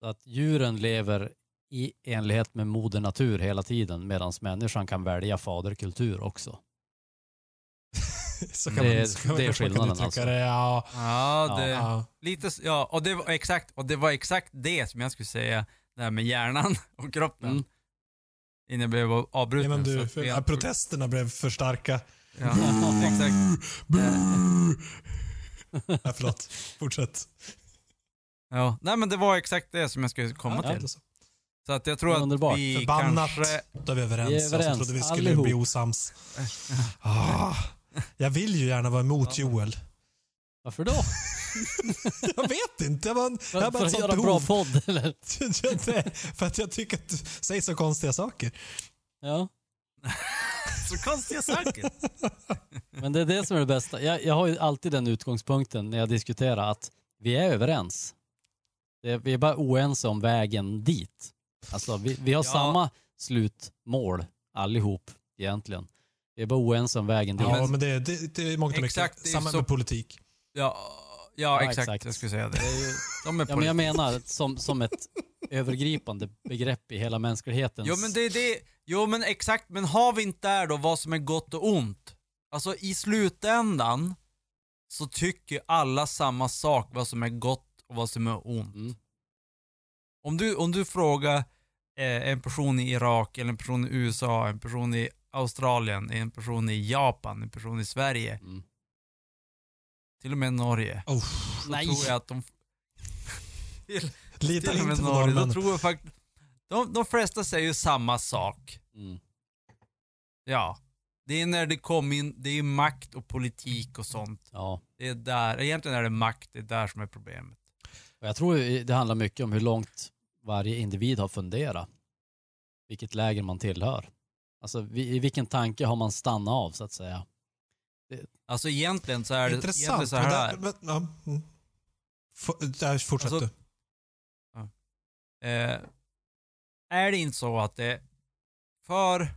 Så att djuren lever i enlighet med moder natur hela tiden medan människan kan välja faderkultur också. Så Det kan är- man, så kan det är skillnaden uttrycka alltså. Det. Ja, Ja, det, ja. lite, ja, och det var exakt, och det var exakt det som jag skulle säga, det här med hjärnan och kroppen. Mm. Innan jag blev avbruten. Ja, men du, för, jag- protesterna blev för starka. Ja, exakt. Ja, förlåt. Fortsätt. Ja, nej men det var exakt det som jag skulle komma Ja, till. det så. Att jag tror Underbart. att vi Förbannat. kanske... Då är vi överens. Vi är Jag överens, trodde vi skulle allihop. bli osams. Ah, jag vill ju gärna vara emot Joel. Varför då? Jag vet inte. Jag, bara, jag bara för att göra en bra podd eller? För att jag tycker att du säger så konstiga saker. Ja, Så konstiga saker. men det är det som är det bästa. Jag, jag har ju alltid den utgångspunkten när jag diskuterar att vi är överens. Det, vi är bara oense om vägen dit. Alltså vi, vi har Ja. samma slutmål allihop egentligen. Vi är bara oense om vägen dit. Ja, men- men det, det, det är mångt och Exakt, mycket det samma så- med politik. Ja, ja, Ja, exakt. exakt. Jag skulle säga det. Det är ju, De är ja, men jag menar som, som ett övergripande begrepp i hela mänsklighetens... Jo men det är det, jo men exakt, men har vi inte där då vad som är gott och ont? Alltså i slutändan så tycker alla samma sak vad som är gott och vad som är ont. Mm. Om du, om du frågar eh, en person i Irak, eller en person i USA, en person i Australien, en person i Japan, en person i Sverige, Mm. till och med Norge. Oh, Så Nej. tror jag att de... till, lita till och med Norge, då tror jag faktiskt... De, de flesta säger ju samma sak. Mm. Ja. Det är när det kommer in, det är makt och politik och sånt. Ja. Det är där, egentligen är det makt, det är där som är problemet. Och jag tror ju det handlar mycket om hur långt varje individ har funderat. Vilket läger man tillhör. Alltså i vilken tanke har man stannat av så att säga. Alltså egentligen så är det egentligen Intressant. så här. men, ja, mm. Där fortsätt Alltså- du. Eh, är det inte så att det för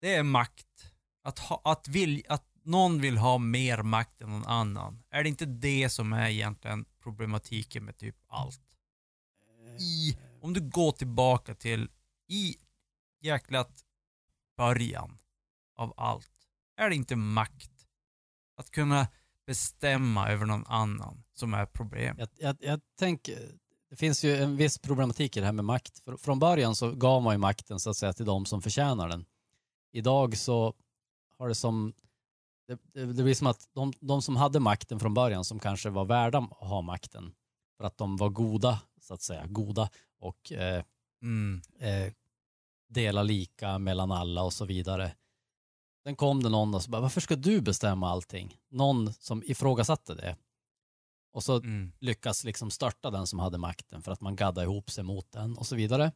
det är makt, att, ha, att, vill, att någon vill ha mer makt än någon annan, är det inte det som är egentligen problematiken med typ allt? I, om du går tillbaka till i jäklat början av allt, är det inte makt? Att kunna bestämma över någon annan som är problemet. Jag, jag, jag tänker, det finns ju en viss problematik i det här med makt. För, från början så gav man ju makten så att säga till de som förtjänar den. Idag så har det som, det, det, det blir som att de, de som hade makten från början som kanske var värda att ha makten för att de var goda, så att säga, goda och eh, Mm. eh, dela lika mellan alla och så vidare. Sen kom det någon och så bara, varför ska du bestämma allting? Någon som ifrågasatte det. Och så Mm. lyckas liksom störta den som hade makten för att man gaddade ihop sig mot den och så vidare.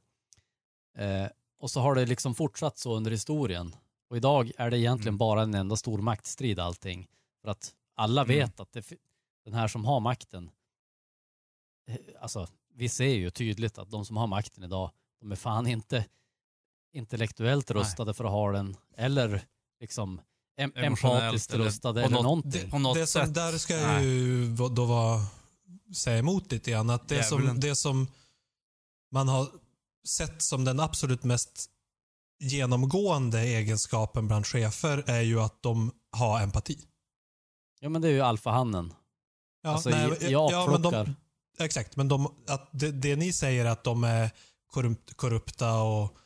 Eh, och så har det liksom fortsatt så under historien. Och idag är det egentligen Mm. bara en enda stor maktstrid allting. För att alla Mm. vet att det, den här som har makten, eh, alltså vi ser ju tydligt att de som har makten idag, de är fan inte intellektuellt Nej. rustade för att ha den, eller liksom em- empatiskt eller rustade eller något- någonting. på något det som, sätt. där ska jag Nej. ju då vara, säga emot lite grann. Att det som, det som man har sett som den absolut mest genomgående egenskapen bland chefer är ju att de har empati. Ja men det är ju alfahannen. Ja, alltså nej, i ja, men de, exakt, men de, att det, det ni säger att de är korrupt, korrupta och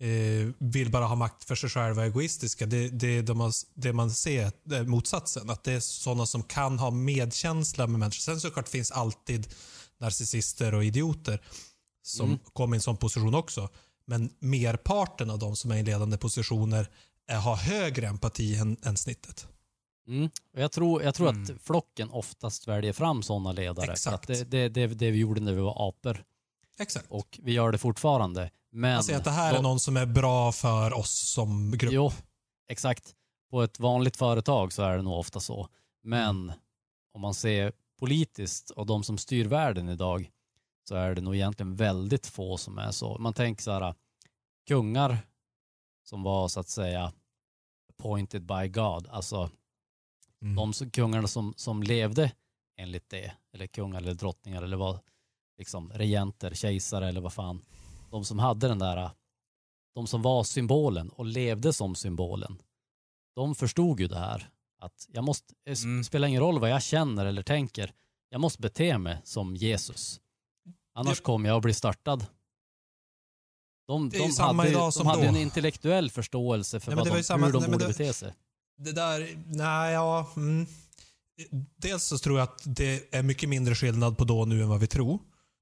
eh, vill bara ha makt för sig själva och egoistiska. Det, det, de har, det man ser är motsatsen. Att det är sådana som kan ha medkänsla med människor. Sen såklart finns alltid narcissister och idioter som Mm. kommer i en sån position också. Men merparten av de som är i ledande positioner är, har högre empati än, än snittet. Mm. Jag tror, jag tror Mm. att flocken oftast väljer fram sådana ledare. Exakt. att det, det, det, det vi gjorde när vi var apor. Exakt. Och vi gör det fortfarande. Men säger att det här är då- någon som är bra för oss som grupp. Jo, exakt. På ett vanligt företag så är det nog ofta så. Men Mm. om man ser politiskt och de som styr världen idag så är det nog egentligen väldigt få som är så. Man tänker så här, kungar som var så att säga appointed by God, alltså Mm. de som, kungarna som, som levde enligt det, eller kungar eller drottningar eller vad, liksom regenter, kejsare eller vad fan, de som hade den där, de som var symbolen och levde som symbolen, de förstod ju det här. Att jag måste, det Mm. spelar ingen roll vad jag känner eller tänker, jag måste bete mig som Jesus. Annars Det- kommer jag att bli störtad. De, Det är ju de samma hade, idag de som hade då. en intellektuell förståelse för Nej, vad de, samma- hur de nej, borde det- bete sig. Det där, nej ja. Mm. Dels så tror jag att det är mycket mindre skillnad på då och nu än vad vi tror.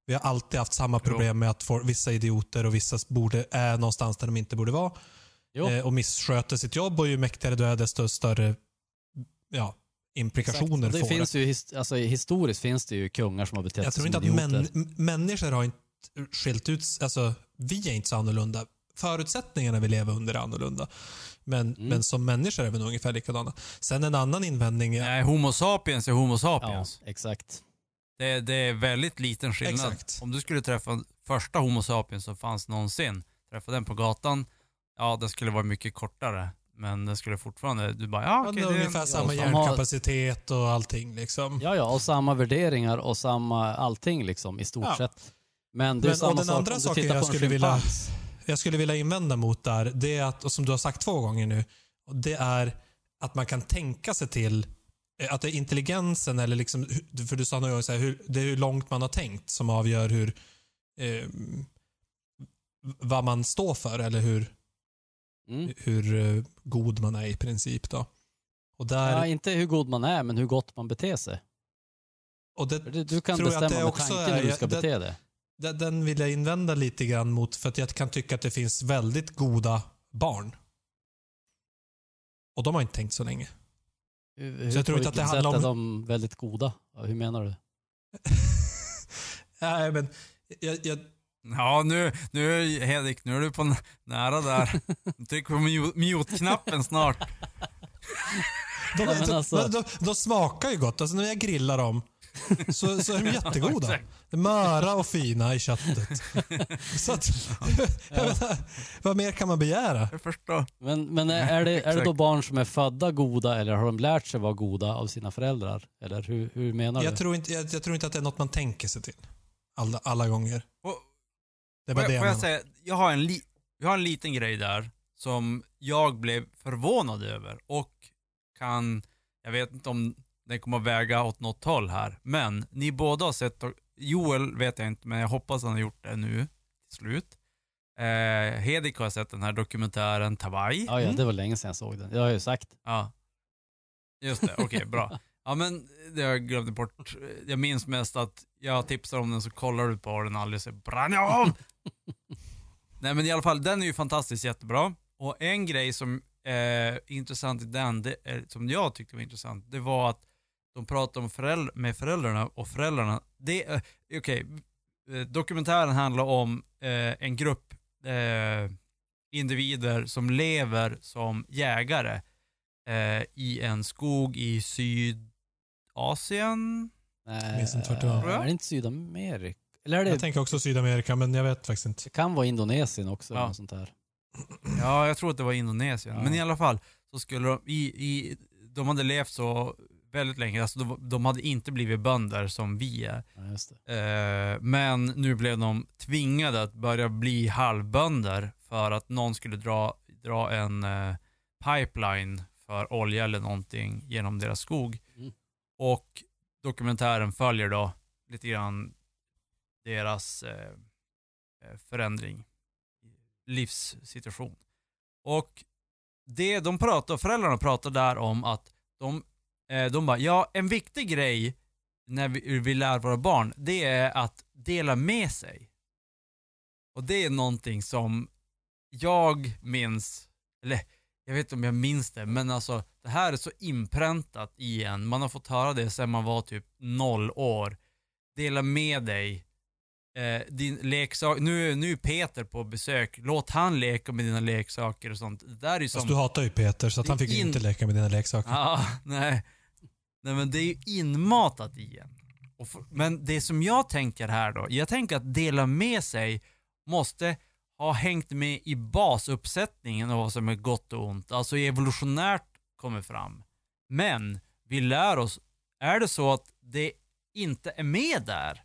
Vi har alltid haft samma problem med att få, vissa idioter och vissa borde, är någonstans där de inte borde vara. Eh, och missköter sitt jobb och ju mäktigare du är desto större ja, implikationer. Och får det finns ju, his- alltså, historiskt finns det ju kungar som har betett Jag tror sig inte som att idioter. män, människor har inte skilt ut alltså vi är inte så annorlunda. Förutsättningarna vi lever under är annorlunda. Men, Mm. men som människor är vi nog ungefär likadana. Sen en annan invändning är Nej, Homo sapiens är Homo Ja, sapiens. exakt. Det, det är väldigt liten skillnad. Exakt. Om du skulle träffa första Homo sapiens som fanns någonsin. Träffade den på gatan, ja den skulle vara mycket kortare. Men den skulle fortfarande, du bara, ja okej. det är det är ungefär en- samma hjärnkapacitet och allting liksom. Ja, ja, och samma värderingar och samma allting liksom i stort Ja. sett. Men det är Men- och samma den sak andra om du saken tittar jag skulle vilja-. Jag skulle vilja invända mot där, det är att, och som du har sagt två gånger nu, och det är att man kan tänka sig till att det är intelligensen eller liksom, hur- för du sa någon gång så här, hur, det är hur långt man har tänkt som avgör hur eh, vad man står för eller hur, Mm. hur eh, god man är i princip då. Och där, Ja, inte hur god man är, men hur gott man beter sig. och det det- Du kan tror jag att bestämma det med också tanken hur är- du ska det- bete dig. Den vill jag invända lite grann mot för att jag kan tycka att det finns väldigt goda barn. Och de har inte tänkt så länge. Hur, jag hur, tror inte att det handlar om- är de väldigt goda? Hur menar du? Nej, men jag, jag, Ja, nu, nu Hedvig, nu är du på nära där. Tryck på mute- mute-knappen snart. de, men de, alltså- de, de smakar ju gott. Alltså när jag grillar dem så, så är de jättegoda. Möra och fina i köttet. Så att, jag menar, vad mer kan man begära? Jag förstår. Men, men är, är, det, är det då barn som är födda goda eller har de lärt sig vara goda av sina föräldrar? Eller hur, hur menar Jag du? tror, inte, jag, jag tror inte att det är något man tänker sig till. Alla, alla gånger. Och- Det är bara det jag, jag får jag menar. säga, jag har, en li, jag har en liten grej där som jag blev förvånad över och kan, jag vet inte om den kommer att väga åt något håll här, men ni båda har sett, Joel vet jag inte, men jag hoppas han har gjort det nu till slut. Eh, Hedik har sett den här dokumentären Tawai. Ja, ja, Mm. det var länge sedan jag såg den. Det har jag ju sagt. Ja. Just det, okej, bra. Ja men det har jag glömt bort. Jag minns mest att jag tipsar om den så kollar du på den alldeles så brann jag av. Nej men i alla fall, den är ju fantastiskt jättebra. Och en grej som är intressant i den, det som jag tyckte var intressant, det var att de pratade om föräldrar, med föräldrarna och föräldrarna. Det, är- okej, eh, dokumentären handlar om eh, en grupp eh, individer som lever som jägare eh, i en skog i Sydasien. Nej, minns inte vart det var. Är det inte Sydamerika? Eller är det, Jag tänker också Sydamerika, men jag vet faktiskt inte. det kan vara Indonesien också. Ja. Sånt där. Ja, jag tror att det var Indonesien. Ja. Men i alla fall så skulle de, i, i, de hade levt så väldigt länge, alltså de, de hade inte blivit bönder som vi är. Ja. Eh, men nu blev de tvingade att börja bli halvbönder för att någon skulle dra, dra en eh, pipeline för olja eller någonting genom deras skog. Mm. Och dokumentären följer då lite grann deras eh, eh, förändring, livssituation. Och det de pratar, föräldrarna pratar där om att de, de bara, ja en viktig grej när vi, vi lär våra barn, det är att dela med sig. Och det är någonting som jag minns, eller jag vet inte om jag minns det, men alltså det här är så inpräntat i en. Man har fått höra det sedan man var typ noll år. Dela med dig. Eh, din leksak, nu, nu är Peter på besök, låt han leka med dina leksaker och sånt. Det där är ju som... Fast du hatar ju Peter, så att han fick In- inte leka med dina leksaker. Ja, nej. Nej men det är ju inmatat i en. Och för, men det som jag tänker här då, jag tänker att dela med sig måste ha hängt med i basuppsättningen av vad som är gott och ont. Alltså evolutionärt kommer fram. Men vi lär oss, är det så att det inte är med där,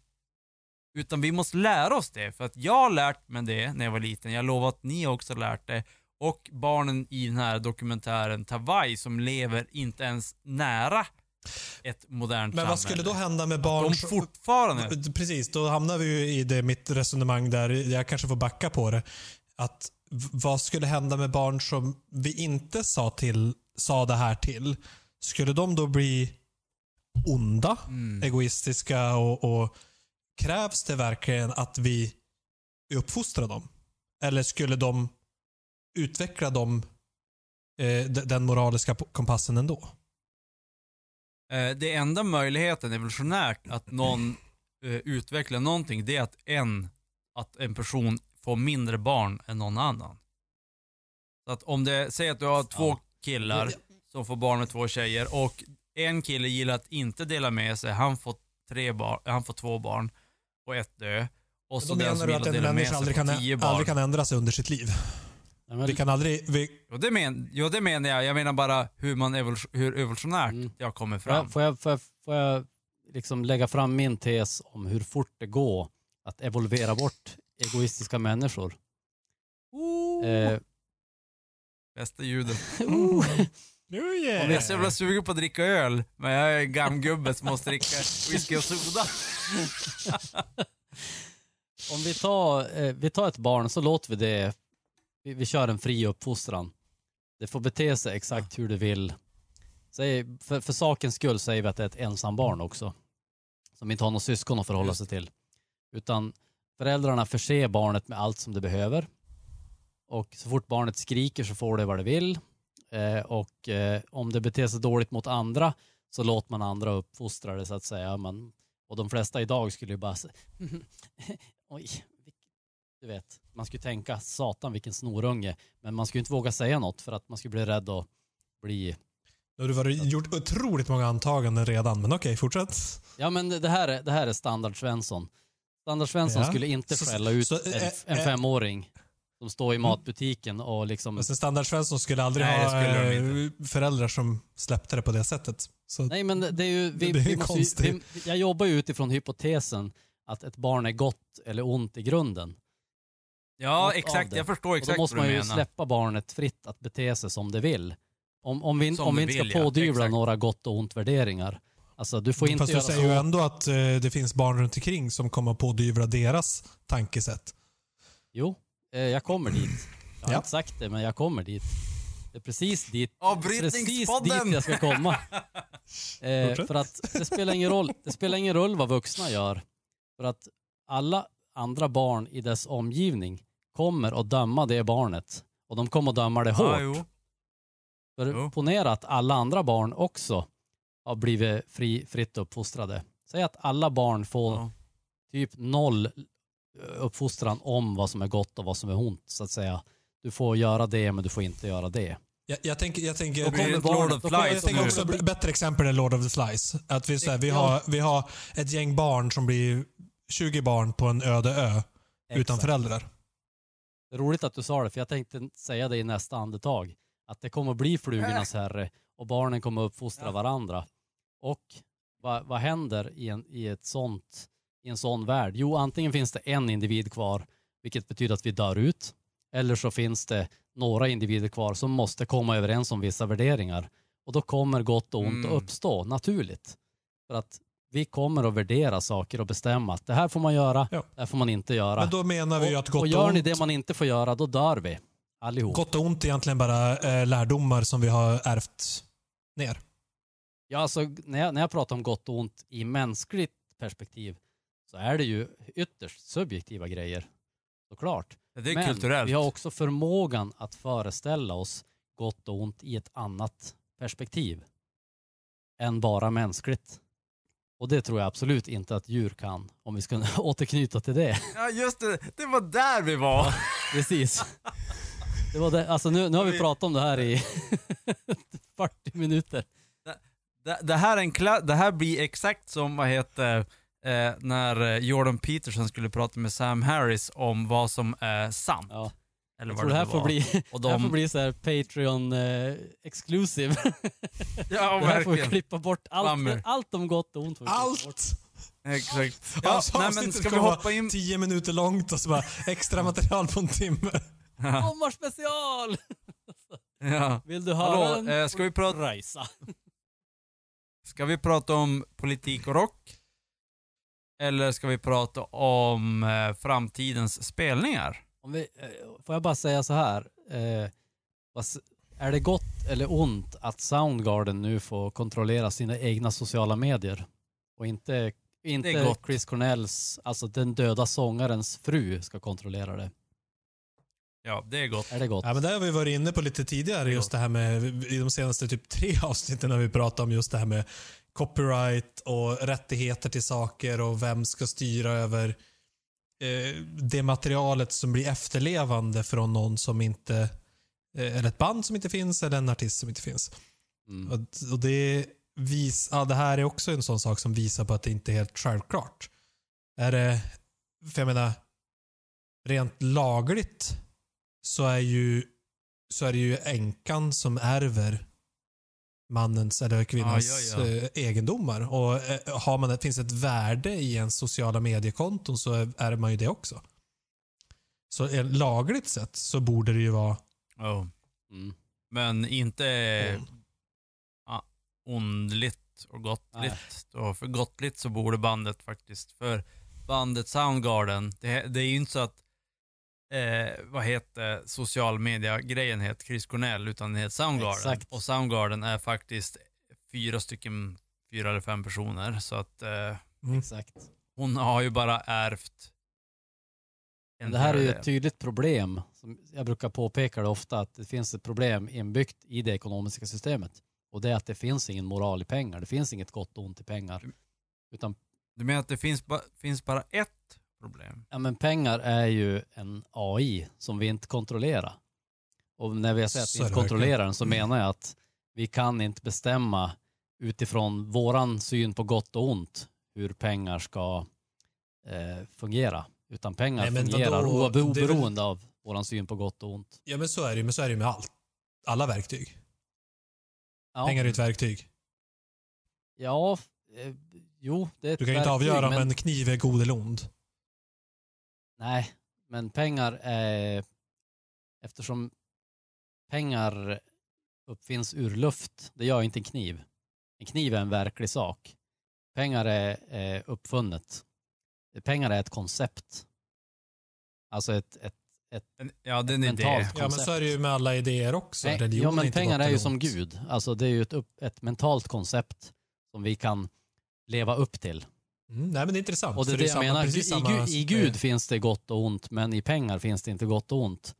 utan vi måste lära oss det. För att jag har lärt mig det när jag var liten, jag lovar att ni också har lärt det. Och barnen i den här dokumentären Tawai som lever inte ens nära ett modernt Men vad samhälle. skulle då hända med barn De som- fortfarande... Precis, då hamnar vi ju i det mitt resonemang där, jag kanske får backa på det. Att vad skulle hända med barn som vi inte sa, till, sa det här till? Skulle de då bli onda, Mm. egoistiska och, och krävs det verkligen att vi uppfostrar dem? Eller skulle de utveckla dem, eh, den moraliska kompassen ändå? Eh, det enda möjligheten evolutionärt att någon eh, utvecklar någonting, det är att en, att en person får mindre barn än någon annan. Så att om det, säg att du har två killar som får barn med två tjejer och en kille gillar att inte dela med sig, han får, tre barn, han får två barn och ett dö. Och Då så den menar du att en människa aldrig kan, aldrig kan ändra sig under sitt liv? Nej, men, Vi kan aldrig... Vi, Jo, det, men, jo, det menar jag. Jag menar bara hur, man evol- hur evolutionärt Mm. jag kommer fram. får, jag, får, jag, får jag liksom lägga fram min tes om hur fort det går att evolvera bort egoistiska människor? Eh, Bästa ljudet. nu Om jag är så jävla sugen på att dricka öl, men jag är en gammal gubbe som måste dricka whisky och soda. om vi tar, eh, vi tar ett barn så låter vi det, vi, vi kör en fri uppfostran. Det får bete sig exakt hur det vill. Säg, för, för sakens skull säger vi att det är ett ensambarn också. Som inte har någon syskon att förhålla sig till. Utan föräldrarna förser barnet med allt som det behöver. Och så fort barnet skriker så får det vad det vill. Eh, och eh, om det beter sig dåligt mot andra så låter man andra uppfostra det så att säga. Man, och de flesta idag skulle ju bara säga oj, du vet, man skulle tänka satan vilken snorunge. Men man skulle inte våga säga något för att man skulle bli rädd att bli Nu har du varit, gjort otroligt många antaganden redan, men okej, fortsätt. Ja men det här är, det här är standard Svensson. Standard Svensson Ja. skulle inte Så- skälla ut så, en, eh, en eh, femåring som står i matbutiken och liksom... Men standard Svensson skulle aldrig Nej, ha skulle eh, föräldrar som släppte det på det sättet. Så, Nej men det är ju... Vi, Det är vi måste vi, jag jobbar ju utifrån hypotesen att ett barn är gott eller ont i grunden. Ja, exakt. Jag förstår Och då exakt måste vad man du ju menar. släppa barnet fritt att bete sig som det vill. Om, om vi, Som om vi inte ska vill, ja. pådyvla Exakt. några gott och ont värderingar. Alltså du får inte Fast du göra säger ju så. ändå att eh, det finns barn runt omkring som kommer att pådyvla deras tankesätt. Jo, eh, jag kommer dit. Jag har Ja. inte sagt det, men jag kommer dit. Det är precis dit, precis dit jag ska komma. Eh, för att det spelar, ingen roll, det spelar ingen roll vad vuxna gör. För att alla andra barn i dess omgivning kommer att döma det barnet. Och de kommer att döma det hårt. Ja, jo. För Jo. ponera att alla andra barn också har blivit fri, fritt uppfostrade. Säg att alla barn får Ja. typ noll uppfostran om vad som är gott och vad som är ont så att säga. Du får göra det men du får inte göra det. Jag, jag tänker, jag tänker, barnet, Lord of Flies jag tänker också b- bättre exempel än Lord of the Flies. Att vi, så här, vi, har, vi har ett gäng barn som blir 20 barn på en öde ö utan Exakt. föräldrar. Roligt att du sa det för jag tänkte säga det i nästa andetag. Att det kommer bli flugornas herre och barnen kommer uppfostra varandra. Och vad, vad händer i en, i, ett sånt, i en sån värld? Jo, antingen finns det en individ kvar, vilket betyder att vi dör ut. Eller så finns det några individer kvar som måste komma överens om vissa värderingar. Och då kommer gott och ont Mm. att uppstå naturligt. För att vi kommer att värdera saker och bestämma att det här får man göra, Ja. det här får man inte göra. Men då menar vi ju att och, gott och och, gör ni det man inte får göra, då dör vi. Allihop. gott och ont är egentligen bara eh, lärdomar som vi har ärvt ner. Ja, alltså, när, jag, när jag pratar om gott och ont i mänskligt perspektiv så är det ju ytterst subjektiva grejer. Såklart. Det är Men kulturellt. vi har också förmågan att föreställa oss gott och ont i ett annat perspektiv än bara mänskligt. Och det tror jag absolut inte att djur kan, om vi ska återknyta till det. Ja, just det. Det var där vi var. Precis. Det var det. Alltså nu, nu har vi Vi- pratat om det här i 40 minuter. Det, det, här är en kla- det här blir exakt som, vad heter, eh, när eh, Jordan Peterson skulle prata med Sam Harris om vad som är sant. Ja. Eller Jag tror det här nu får bli, Och det här får de, bli så här Patreon eh, exclusive. ja, det här får vi klippa bort. Allt, Bummer. allt om gott och ont. Allt! Exakt. Ja, Ja, så nej, men ska vi hoppa in? 10 minuter långt och så bara extra material på en timme. Sommarspecial! Ja. Vill du höra Hallå, en eh, ska vi prata- resa? Ska vi prata om politik och rock? Eller ska vi prata om eh, framtidens spelningar? Om vi, eh, får jag bara säga så här. Eh, är det gott eller ont att Soundgarden nu får kontrollera sina egna sociala medier? Och inte, inte Det. Chris Cornells, alltså den döda sångarens fru ska kontrollera det. Ja, det är gott. Är det gott? Ja, men det har vi varit inne på lite tidigare, just det här med, i de senaste typ tre avsnitten har vi pratat om just det här med copyright och rättigheter till saker och vem ska styra över eh, det materialet som blir efterlevande från någon som inte, eh, eller ett band som inte finns eller en artist som inte finns. Mm. Och, och det, vis, ja, det här är också en sån sak som visar på att det inte är helt självklart. Är det, för jag menar, rent lagligt så är ju så är det ju änkan som ärver mannens eller kvinnans Ja, ja, ja. eh, egendomar. Och eh, har man, finns ett värde i ens sociala mediekonton så är- man ju det också. Så eh, lagligt sett så borde det ju vara Oh. Mm. Men inte ja, ondligt och gottligt. Då. För gottligt så borde bandet faktiskt, för bandet Soundgarden, det, det är ju inte så att eh, vad heter social media-grejen heter Chris Cornell, utan det heter Soundgarden. Exakt. Och Soundgarden är faktiskt fyra stycken, fyra eller fem personer. Så att eh, Mm. Exakt. hon har ju bara ärvt en det här är ju ett tydligt problem. Som jag brukar påpeka det ofta, att det finns ett problem inbyggt i det ekonomiska systemet. Och det är att det finns ingen moral i pengar. Det finns inget gott och ont i pengar. Utan Du menar att det finns, ba, finns bara ett problem? ja, men pengar är ju en AI som vi inte kontrollerar. Och när vi säger att vi inte kontrollerar den så menar jag att vi kan inte bestämma utifrån våran syn på gott och ont hur pengar ska eh, fungera. Utan pengar Nej, fungerar vadå? obe- Det är väl- oberoende av våran syn på gott och ont. Ja men så är det ju, men så är det ju med allt. Alla verktyg. Ja. Pengar är ett verktyg. Ja, eh, jo, det är ett Du kan ju inte avgöra om men, en kniv är god eller ond. Nej, men pengar är... Eftersom pengar uppfinns ur luft, det gör inte en kniv. En kniv är en verklig sak. Pengar är, är uppfunnet. Pengar är ett koncept. Alltså ett, ett, En- Ja, den är Mentalt. det. Ja men Koncept. så är det ju med alla idéer också. Nej, Religion ja, men pengar är ju som. Gud. Alltså det är ju ett, upp, ett mentalt koncept som vi kan leva upp till. Mm, nej men det är intressant. Och det är för det jag samma- menar, i, samma- Gud, i Gud finns det gott och ont, men i pengar finns det inte gott och ont.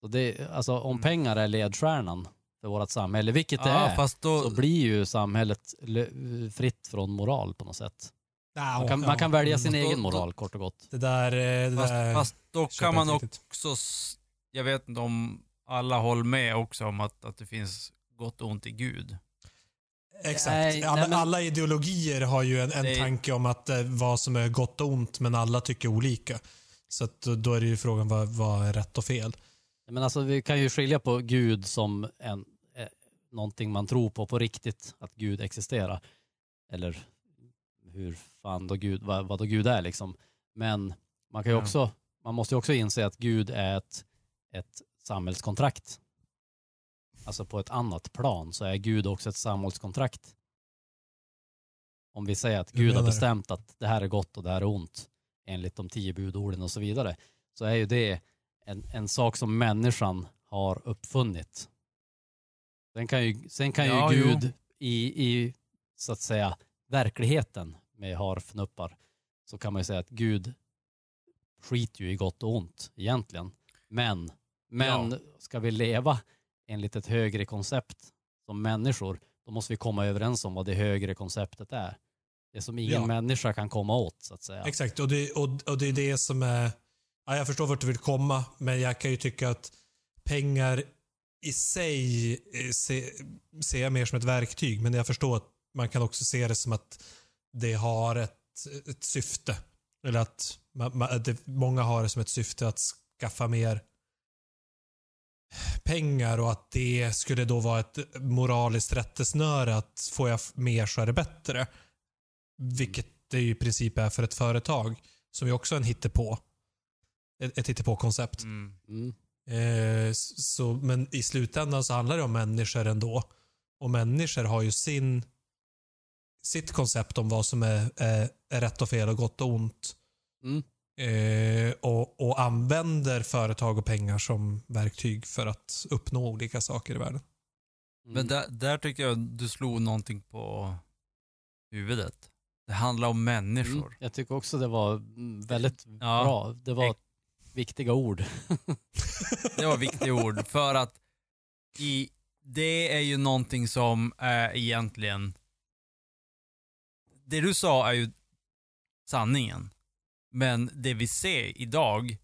Så det, alltså, om Mm. pengar är ledstjärnan för vårt samhälle, vilket det Ja, är, fast då... så blir ju samhället fritt från moral på något sätt. Ja, Man kan, ja, man kan välja mm. sin Då- egen då- moral kort och gott. Det där... eh, Det Fast, där fast då kan man också, jag vet inte om alla håller med också om att, att det finns gott och ont i Gud. Exakt. Nej, alla, nej, men- alla ideologier har ju en, en Det- tanke om att eh, vad som är gott och ont, men alla tycker olika. Så att, då- är det ju frågan vad, vad är rätt och fel. Men alltså, vi kan ju skilja på Gud som en, eh, någonting man tror på på riktigt, att Gud existerar. Eller hur fan då Gud, vad, vad då Gud är liksom. Men man kan ju Ja. också, man måste ju också inse att Gud är ett, ett samhällskontrakt. Alltså på ett annat plan så är Gud också ett samhällskontrakt. Om vi säger att Gud har bestämt att det här är gott och det här är ont enligt de tio budorden och så vidare så är ju det en, en sak som människan har uppfunnit. Sen kan ju, sen kan Ja, ju jo. Gud i, i så att säga verkligheten med harfnuppar så kan man ju säga att Gud skiter ju i gott och ont egentligen. Men, men Ja. ska vi leva enligt ett högre koncept som människor, då måste vi komma överens om vad det högre konceptet är. Det som ingen Ja. människa kan komma åt så att säga. Exakt, och det, och, och det är det som är... Ja, jag förstår vart du vill komma, men jag kan ju tycka att pengar i sig eh, se- ser jag mer som ett verktyg, men jag förstår att man kan också se det som att det har ett, ett syfte. Eller att man, man, det, många har det som ett syfte att skaffa mer pengar och att det skulle då vara ett moraliskt rättesnöre att får jag mer så är det bättre. Vilket det ju i princip är för ett företag som ju också är en hittepå. Ett, ett hittepå-koncept. Mm. Mm. Eh, så, men i slutändan så handlar det om människor ändå. Och människor har ju sin sitt koncept om vad som är, är, är rätt och fel och gott och ont. Mm. Eh, och, och använder företag och pengar som verktyg för att uppnå olika saker i världen. Mm. Men där, där tycker jag du slog någonting på huvudet. Det handlar om människor. Mm, jag tycker också det var väldigt Ja. bra. Det var viktiga ord. Det var viktiga ord för att i, det är ju någonting som är egentligen... Det du sa är ju sanningen. Men det vi ser idag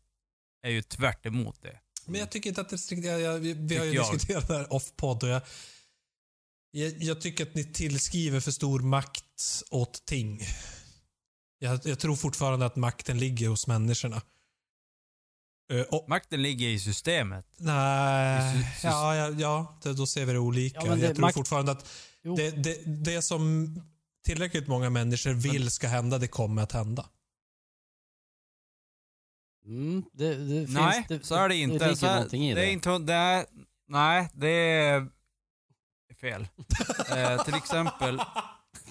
är ju tvärt emot det. Men jag tycker inte att det jag, jag, vi, vi har ju jag. diskuterat det här off-podd och jag, jag, jag tycker att ni tillskriver för stor makt åt ting. Jag, jag tror fortfarande att makten ligger hos människorna. Eh, och, Makten ligger i systemet. nej, I sy- sy- ja, ja, ja det, då ser vi det olika. Ja, det- jag tror makt- fortfarande att det, det, det som tillräckligt många människor vill ska hända, det kommer att hända. Mm, det, det nej, finns, det, så är det inte. Det så är, i det. det. Är inte, det är, nej, det är fel. eh, till exempel,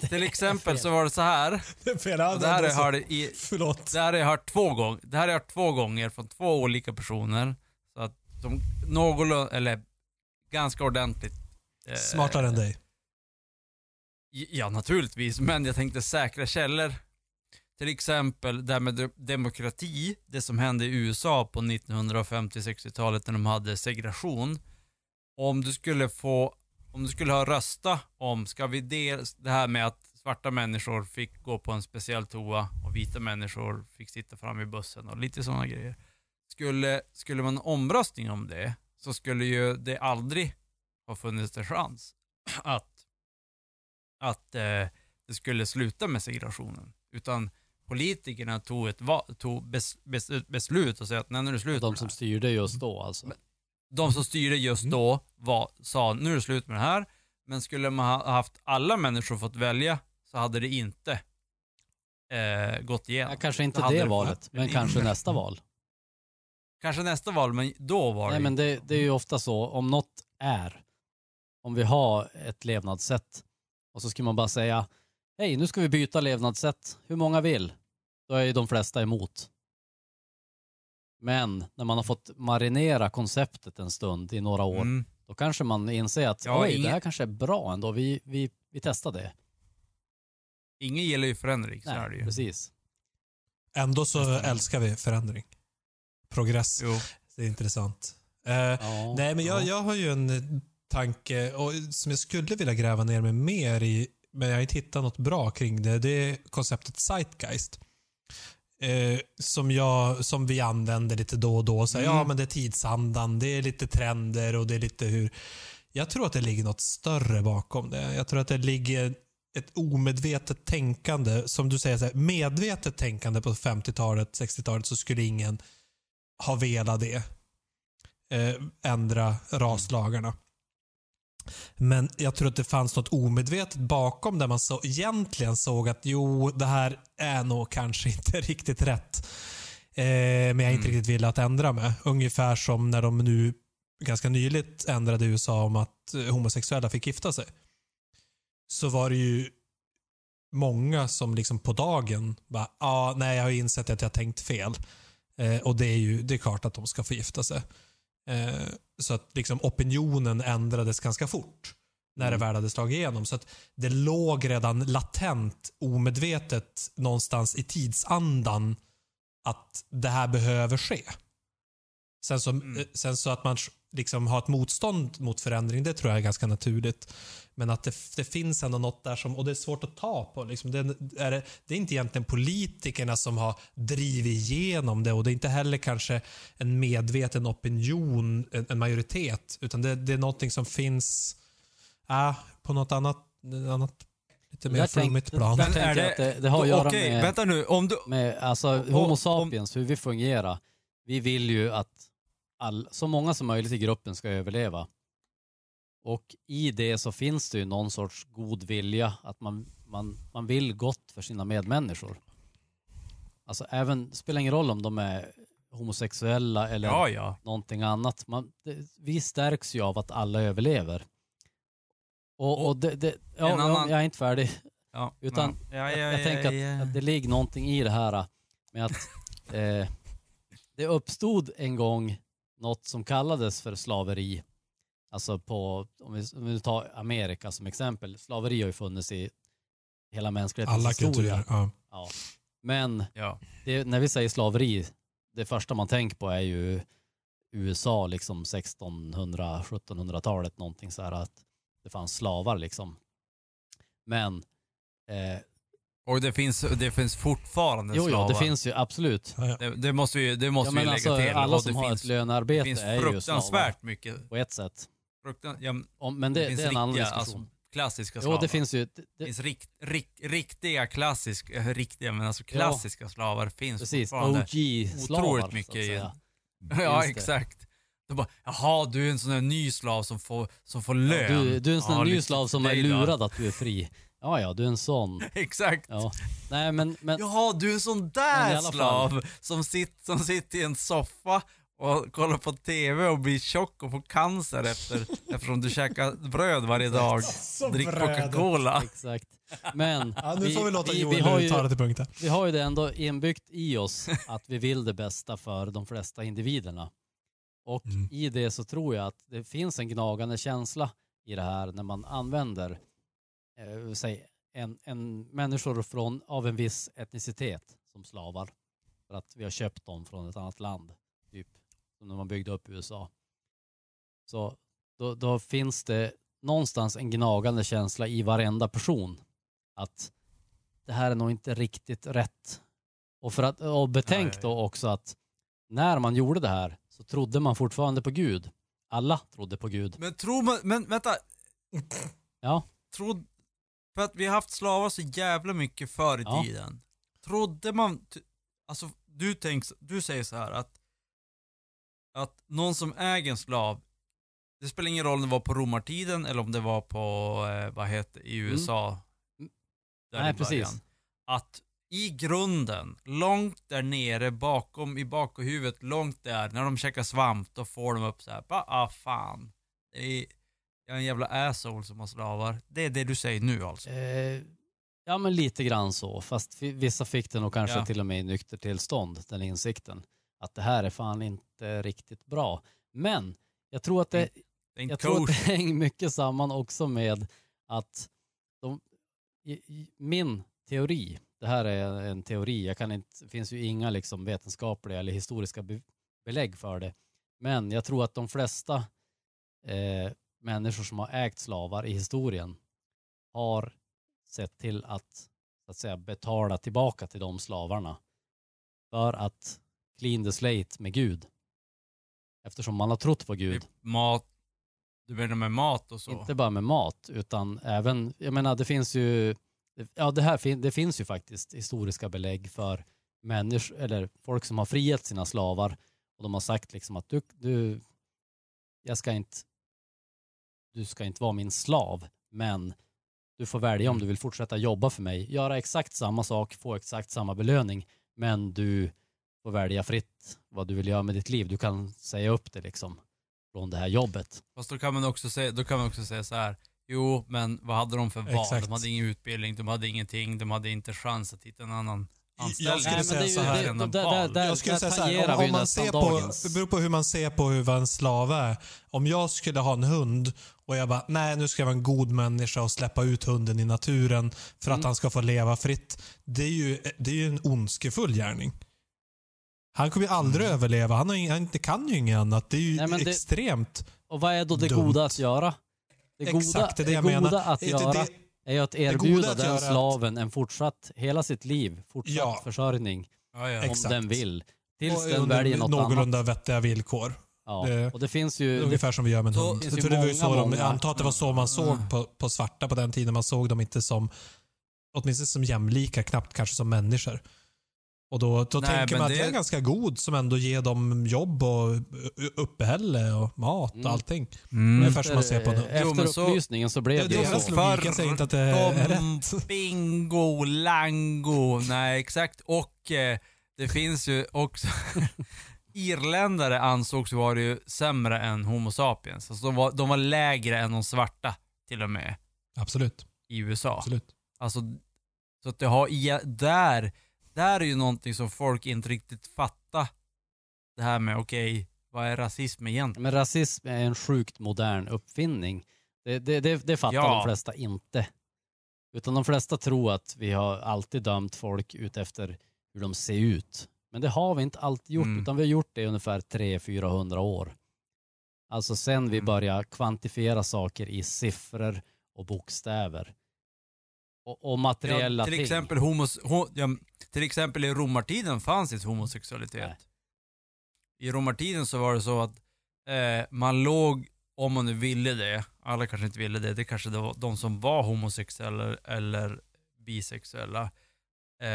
till exempel så var det så här. Fel, Och det här har jag i, Förlåt. Det här har jag hört två gånger. Det här har jag hört två gånger från två olika personer. Så att de någorlunda, eller ganska ordentligt. eh, Smartare än dig. Ja, naturligtvis. Men jag tänkte säkra källor. Till exempel det här med demokrati, det som hände i USA på 1950-60-talet när de hade segregation. Om du skulle få, om du skulle ha rösta om, ska vi del, det här med att svarta människor fick gå på en speciell toa och vita människor fick sitta fram i bussen och lite sådana grejer. Skulle, skulle man omröstning om det så skulle ju det aldrig ha funnits en chans att att eh, det skulle sluta med segregationen. Utan politikerna tog ett tog bes, bes, beslut och sa att nej, nu är det slut De som styrde just då alltså. de som styrde just då var, sa nu är det slut med det här. Men skulle man ha haft alla människor fått välja så hade det inte eh, gått igenom. Ja, kanske inte det det- valet, men kanske nästa val. Kanske nästa val, men då var Nej, det men det, det är ju ofta så, om något är, om vi har ett levnadssätt och så ska man bara säga, hej nu ska vi byta levnadssätt, hur många vill? Då är ju de flesta emot. Men när man har fått marinera konceptet en stund i några år, Mm. då kanske man inser att Ja, oj, ingen- det här kanske är bra ändå, vi, vi, vi testar det. Ingen gillar ju förändring, så är det Nej, ju. precis. Ändå så Nästan. älskar vi förändring. Progress. Jo. Det är intressant. Eh, Ja, Nej, men jag, ja. jag har ju en tanke och, som jag skulle vilja gräva ner mig mer i, men jag har inte hittat något bra kring det. Det är konceptet Zeitgeist. Eh, som, jag, som vi använder lite då och då. Så här, Mm. Ja, men det är tidsandan, det är lite trender och det är lite hur... Jag tror att det ligger något större bakom det. Jag tror att det ligger ett omedvetet tänkande. Som du säger, så här, medvetet tänkande på 50-talet, 60-talet så skulle ingen ha velat det eh, ändra raslagarna. Men jag tror att det fanns något omedvetet bakom där man så, egentligen såg att jo, det här är nog kanske inte riktigt rätt. Eh, men jag inte Mm. riktigt ville att ändra med. Ungefär som när de nu ganska nyligt ändrade i USA om att eh, homosexuella fick gifta sig. Så var det ju många som liksom på dagen bara, ah, nej, jag har insett att jag tänkt fel. Eh, och det är ju det är klart att de ska få gifta sig. Eh, så att liksom opinionen ändrades ganska fort när det Mm. väl hade slagit igenom. Så att det låg redan latent, omedvetet någonstans i tidsandan att det här behöver ske. Sen så, Mm. eh, sen så att man liksom har ett motstånd mot förändring, det tror jag är ganska naturligt. Men att det, det finns ändå något där som, och det är svårt att ta på. Liksom. Det, är, det- är inte egentligen politikerna som har drivit igenom det och det är inte heller kanske en medveten opinion, en, en majoritet. Utan det, det är någonting som finns äh, på något annat, annat lite mer flummigt plan. Jag tänker det- att det, det har att göra Okej, med, vänta nu. Om du, med alltså, Om- Homo om- sapiens, hur vi fungerar. Vi vill ju att all, så många som möjligt i gruppen ska överleva. Och i det så finns det ju någon sorts god vilja, att man, man, man vill gott för sina medmänniskor. Alltså även, det spelar ingen roll om de är homosexuella eller ja, ja. någonting annat. Man, det, vi stärks ju av att alla överlever. Och, och det, det, ja, annan- ja, jag är inte färdig. ja. Utan ja, ja, jag, ja, jag ja, tänker att, att det ligger någonting i det här med att eh, det uppstod en gång något som kallades för slaveri. Alltså på, om vi, om vi tar Amerika som exempel, slaveri har ju funnits i hela mänsklighetens Alla historia. kulturer. Ja. Ja. Men ja. det, när vi säger slaveri, det första man tänker på är ju USA, liksom 1600-1700-talet, någonting så här att det fanns slavar liksom. Men, eh, Och det finns, det finns fortfarande jo, jo, slavar. det finns ju absolut. Ja, ja. Det, det måste vi, det måste Ja, vi men lägga alltså, till. alla Och som det har finns, ett det lönearbete finns är ju slavar fruktansvärt mycket. på ett sätt. Fruktan, ja, men Om, men det, det, finns det är en annan riktiga, diskussion. alltså, klassiska slavar. jo, det finns ju, det, finns rikt, rikt, riktiga klassiska, eh, riktiga men alltså klassiska slavar finns precis, fortfarande. OG-slavar. otroligt så att mycket i- säga. Ja, exakt. Bara, jaha, du är en sån där ny slav som får, som får lön. Du, du är en sån Ja, här ny lycka slav som är lurad att du är fri. Ja, ja, du är en sån. Exakt. Ja. Nej, men, men Jaha, du är en sån där slav som, sitt, som sitter i en soffa och kollar på TV och blir tjock och får cancer efter, eftersom du käkar bröd varje dag. Drick Coca-Cola. exakt. Men Ja, nu får vi låta vi, Joel har ju, tala till punkten. vi har ju det ändå inbyggt i oss att vi vill det bästa för de flesta individerna. Och Mm. i det så tror jag att det finns en gnagande känsla i det här när man använder eh, säg, en, en människor från, av en viss etnicitet som slavar. För att vi har köpt dem från ett annat land. Typ som när man byggde upp USA. Så då, då finns det någonstans en gnagande känsla i varenda person att det här är nog inte riktigt rätt. Och, för att, och betänk ja. då också att när man gjorde det här så trodde man fortfarande på Gud. Alla trodde på Gud. Men tror man, men vänta. Ja, Trod, för att vi har haft slavar så jävla mycket förr i Ja. tiden. Trodde man, alltså du, tänks, du säger så här att, att någon som äger en slav, det spelar ingen roll om det var på romartiden eller om det var på, eh, vad heter i USA. Mm. Där Nej, i början. precis. Att i grunden, långt där nere bakom, i bakhuvudet, långt där, när de käkar svamp, då får de upp så här, bara, ah fan. Det är, jag är en jävla asshole som har slavar. Det är det du säger nu alltså? eh, ja men lite grann så. Fast vissa fick det nog kanske Ja. till och med i nykter tillstånd, den insikten. Att det här är fan inte riktigt bra. Men jag tror att det, Det jag tror att det hänger mycket samman också med att de, min teori, det här är en teori, jag kan inte, det finns ju inga liksom vetenskapliga eller historiska be, belägg för det. Men jag tror att de flesta eh, människor som har ägt slavar i historien har sett till att, så att säga, betala tillbaka till de slavarna för att clean the slate med Gud. Eftersom man har trott på Gud. Mat, du menar med mat och så? Inte bara med mat, utan även, jag menar det finns ju, ja det här det finns ju faktiskt historiska belägg för människor, eller folk som har friat sina slavar och de har sagt liksom att du, du, jag ska inte, du ska inte vara min slav, men du får välja om du vill fortsätta jobba för mig, göra exakt samma sak, få exakt samma belöning, men du får välja fritt vad du vill göra med ditt liv. Du kan säga upp det liksom från det här jobbet. Fast då kan man också säga, då kan man också säga så här. Jo, men vad hade de för val? Exakt. De hade ingen utbildning, de hade ingenting, de hade inte chans att hitta en annan Jag skulle Nej, säga det så här. det- Enda där- där- jag skulle säga så här, om, om man ser på, det beror på hur man ser på hur en slav är. Om jag skulle ha en hund och jag bara, nej nu ska jag vara en god människa och släppa ut hunden i naturen för att Mm. han ska få leva fritt. Det är ju, det är ju en ondskefull gärning. Han kommer ju aldrig överleva. Han, har ing, han kan ju inget annat. Det är ju Mm. Nej, men det- extremt. Och vad är då det Dumt. goda att göra? Det goda, Exakt, det är det det jag menar. att Det- göra det- är ju att erbjuda att den är att- slaven en fortsatt, hela sitt liv, fortsatt Ja. försörjning Ja, ja. om Exakt. den vill. Tills och den väljer något någorlunda annat. vettiga villkor. Ja. det- och det finns ju, Ungefär som vi gör med en hund. tror det var ju många, så de, många- jag antar att det var så man såg Mm. på, på svarta på den tiden. Man såg dem inte som, åtminstone som jämlika, knappt kanske som människor. Och då, då Nej, tänker man att det- är ganska god som ändå ger dem jobb och uppehälle och mat och Mm. allting. Mm. Ungefär som man ser på en hund. efter så- upplysningen så blev Det, det, så. För- säger inte att det är rätt. bingo, lango. Nej, exakt. Och eh, det finns ju också... Irländare ansågs vara ju sämre än Homo sapiens. Alltså de, var, de var lägre än de svarta till och med Absolut. i USA. absolut. Alltså, så att det har, i- där, där är ju någonting som folk inte riktigt fattar. Det här med, okej, vad är rasism egentligen? Men rasism är en sjukt modern uppfinning. Det, det, det, det fattar Ja. de flesta inte. Utan de flesta tror att vi har alltid dömt folk ut efter hur de ser ut. Men det har vi inte alltid gjort, Mm. utan vi har gjort det i ungefär 300-400 år. Alltså sen vi Mm. börjar kvantifiera saker i siffror och bokstäver. Och, och materiella Ja, till, ting. exempel homos, ho, ja, till exempel i romartiden fanns inte homosexualitet. Nej. I romartiden så var det så att eh, man låg, om man nu ville det, alla kanske inte ville det, det kanske det var de som var homosexuella eller bisexuella. Eh,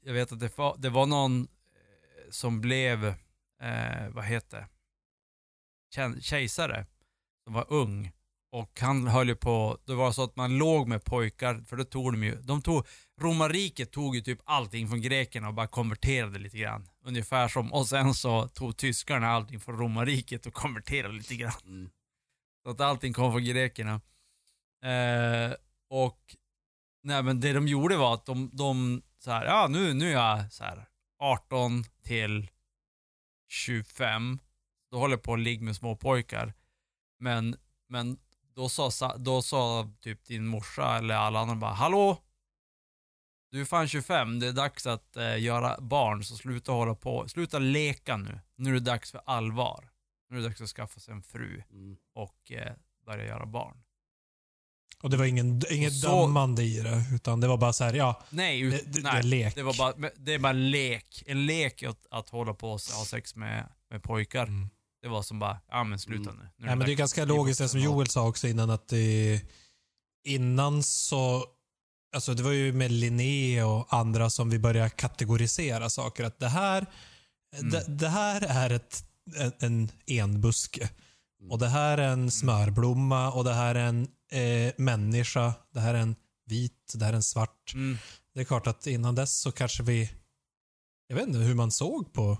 jag vet att det, fa- det var någon eh, som blev eh, vad heter det? Kejsare som var ung. Och han höll ju på, det var så att man låg med pojkar, för då tog de ju, de tog, romarriket tog ju typ allting från grekerna och bara konverterade lite grann. Ungefär som, och sen så tog tyskarna allting från romarriket och konverterade lite grann. Mm. Så att allting kom från grekerna. Eh, och nej men det de gjorde var att de, de så här, ja nu, nu är jag så här 18 till 25. Då håller jag på att ligga med små pojkar. Men, men då sa, då sa typ din morsa eller alla andra bara, hallå? Du är fan 25, det är dags att eh, göra barn, så sluta hålla på, sluta leka nu. Nu är det dags för allvar. Nu är det dags att skaffa sig en fru Mm. och eh, börja göra barn. Och det var ingen, inget Så- dömande i det, utan det var bara så här, ja, Nej, ut, det, det, det nej. är lek. Det, var bara, det är bara lek. En lek att, att hålla på och ha sex med, med pojkar. Mm. Det var som bara, ja men sluta Mm. nu. nu Nej, men det är ganska logiskt det som Joel sa också innan att det, innan så, alltså det var ju med Linné och andra som vi började kategorisera saker. Att det här, Mm. det, det här är ett, en, en enbuske. Mm. Och det här är en smörblomma och det här är en eh, människa. Det här är en vit, det här är en svart. Mm. Det är klart att innan dess så kanske vi, jag vet inte hur man såg på,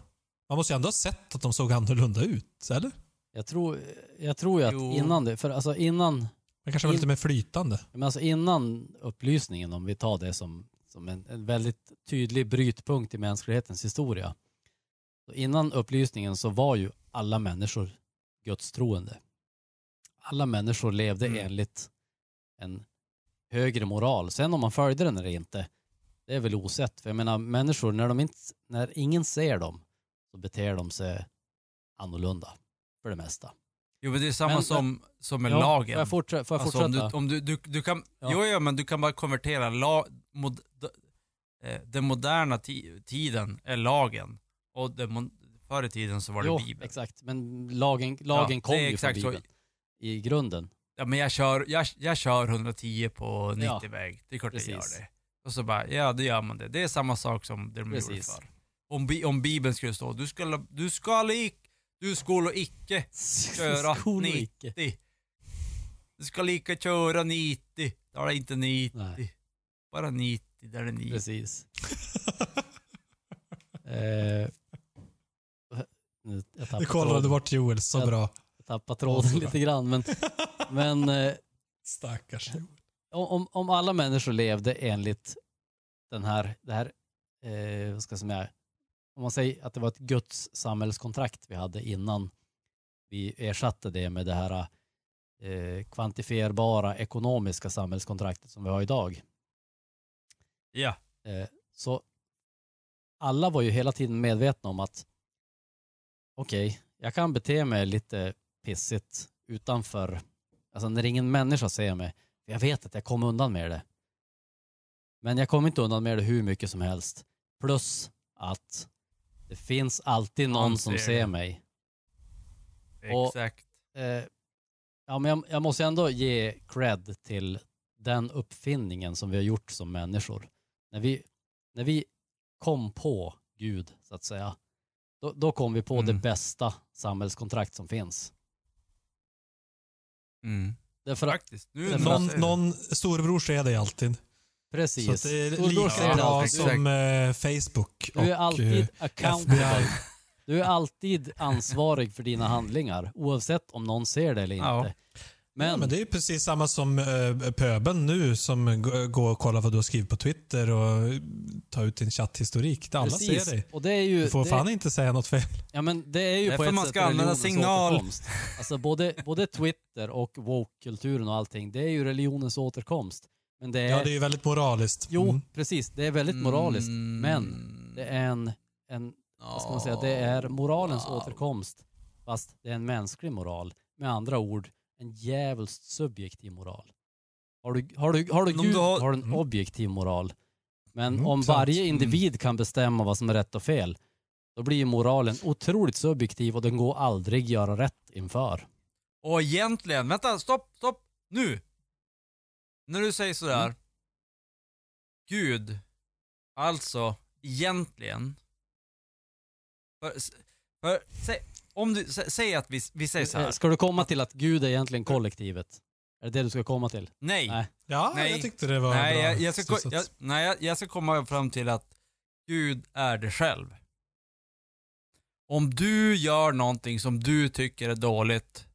man måste ju ändå ha sett att de såg annorlunda ut, eller? Jag tror, jag tror ju att Jo. innan det, för alltså innan, Det kanske var In- lite mer flytande. men alltså innan upplysningen, om vi tar det som, som en, en väldigt tydlig brytpunkt i mänsklighetens historia. Så innan upplysningen så var ju alla människor gudstroende. Alla människor levde Mm. enligt en högre moral. Sen om man följde den eller inte, det är väl osett. För jag menar, människor, när, de inte, när ingen ser dem, så beter de sig annorlunda för det mesta. Jo men det är samma Men- som, som med Ja, lagen. Får jag, fortsätta? får jag Alltså, fortsätta? om du, om du, du, du kan, Ja. jo, ja, men du kan bara konvertera la, mod, eh, den moderna ti, tiden är lagen och den, förr i tiden så var det jo, Bibeln. exakt. Men lagen, lagen Ja, kom ju från exakt så. Bibeln i grunden. Ja men jag kör, jag, jag kör 110 på 90 Ja, väg. Det är klart jag gör det. Och så bara, ja det gör man det. Det är samma sak som det de gjorde Precis. förr. Om, bi, om Bibeln skulle stå, du skulle, du skulle, du skulle icke köra Skol och icke. 90. Du ska lika köra 90. Där är inte 90. Nej. Bara 90, där är 90. Precis. eh, nu, jag kollade tråden, bort Joel, så Ja. bra. jag tappade tråden lite grann. Men, men eh, Stackars Joel. om, om alla människor levde enligt den här, det här eh, vad ska jag säga, om man säger att det var ett Guds samhällskontrakt vi hade innan vi ersatte det med det här eh, kvantifierbara ekonomiska samhällskontraktet som vi har idag. Ja. Eh, så alla var ju hela tiden medvetna om att okej, jag kan bete mig lite pissigt utanför, alltså när ingen människa ser mig. Jag vet att jag kommer undan med det. Men jag kommer inte undan med det hur mycket som helst. Plus att det finns alltid någon Någon som ser mig. Och- Exakt. Eh, ja, men jag, jag måste ändå ge cred till den uppfinningen som vi har gjort som människor. När vi, när vi kom på Gud, så att säga, då, då kom vi på Mm. det bästa samhällskontrakt som finns. Mm. Därför att, Faktiskt. Nu, Därför Någon, att- någon storebror ser dig alltid. Precis. Så det är lika det bra som eh, Facebook Du är och alltid eh, accountable. FBI. Du är alltid ansvarig för dina handlingar, oavsett om någon ser det eller inte. Ja. Men, ja, men det är precis samma som uh, pöbeln nu som går och kollar vad du har skrivit på Twitter och tar ut din chatthistorik. Alla precis. ser dig. Och det är ju, Du får det, fan inte säga något fel. Ja men det är ju Därför på ett man sätt ska använda religionens signal. återkomst. Alltså både, både Twitter och woke-kulturen och allting, det är ju religionens återkomst. Men det är, Ja, det är ju väldigt moraliskt. jo Mm. precis, det är väldigt moraliskt. Mm. Men det är en, en, vad ska man säga, det är moralens Wow. återkomst. Fast det är en mänsklig moral. Med andra ord, en djävulskt subjektiv moral. Har du, har du, har du Gud har- har du en Mm. objektiv moral. Men Mm, om sant. varje Mm. individ kan bestämma vad som är rätt och fel, då blir ju moralen otroligt subjektiv och den går aldrig göra rätt inför. Och egentligen, vänta, stopp, stopp, nu! När du säger sådär, Mm. Gud, alltså egentligen, för, För, sä, om du, sä, säg att vi, vi säger så här. Ska du komma till att Gud är egentligen kollektivet? Är det det du ska komma till? Nej. Nej. Ja, Nej. jag tyckte det var Nej, bra jag, jag, ska, jag, nej jag, jag ska komma fram till att Gud är det själv. Om du gör någonting som du tycker är dåligt,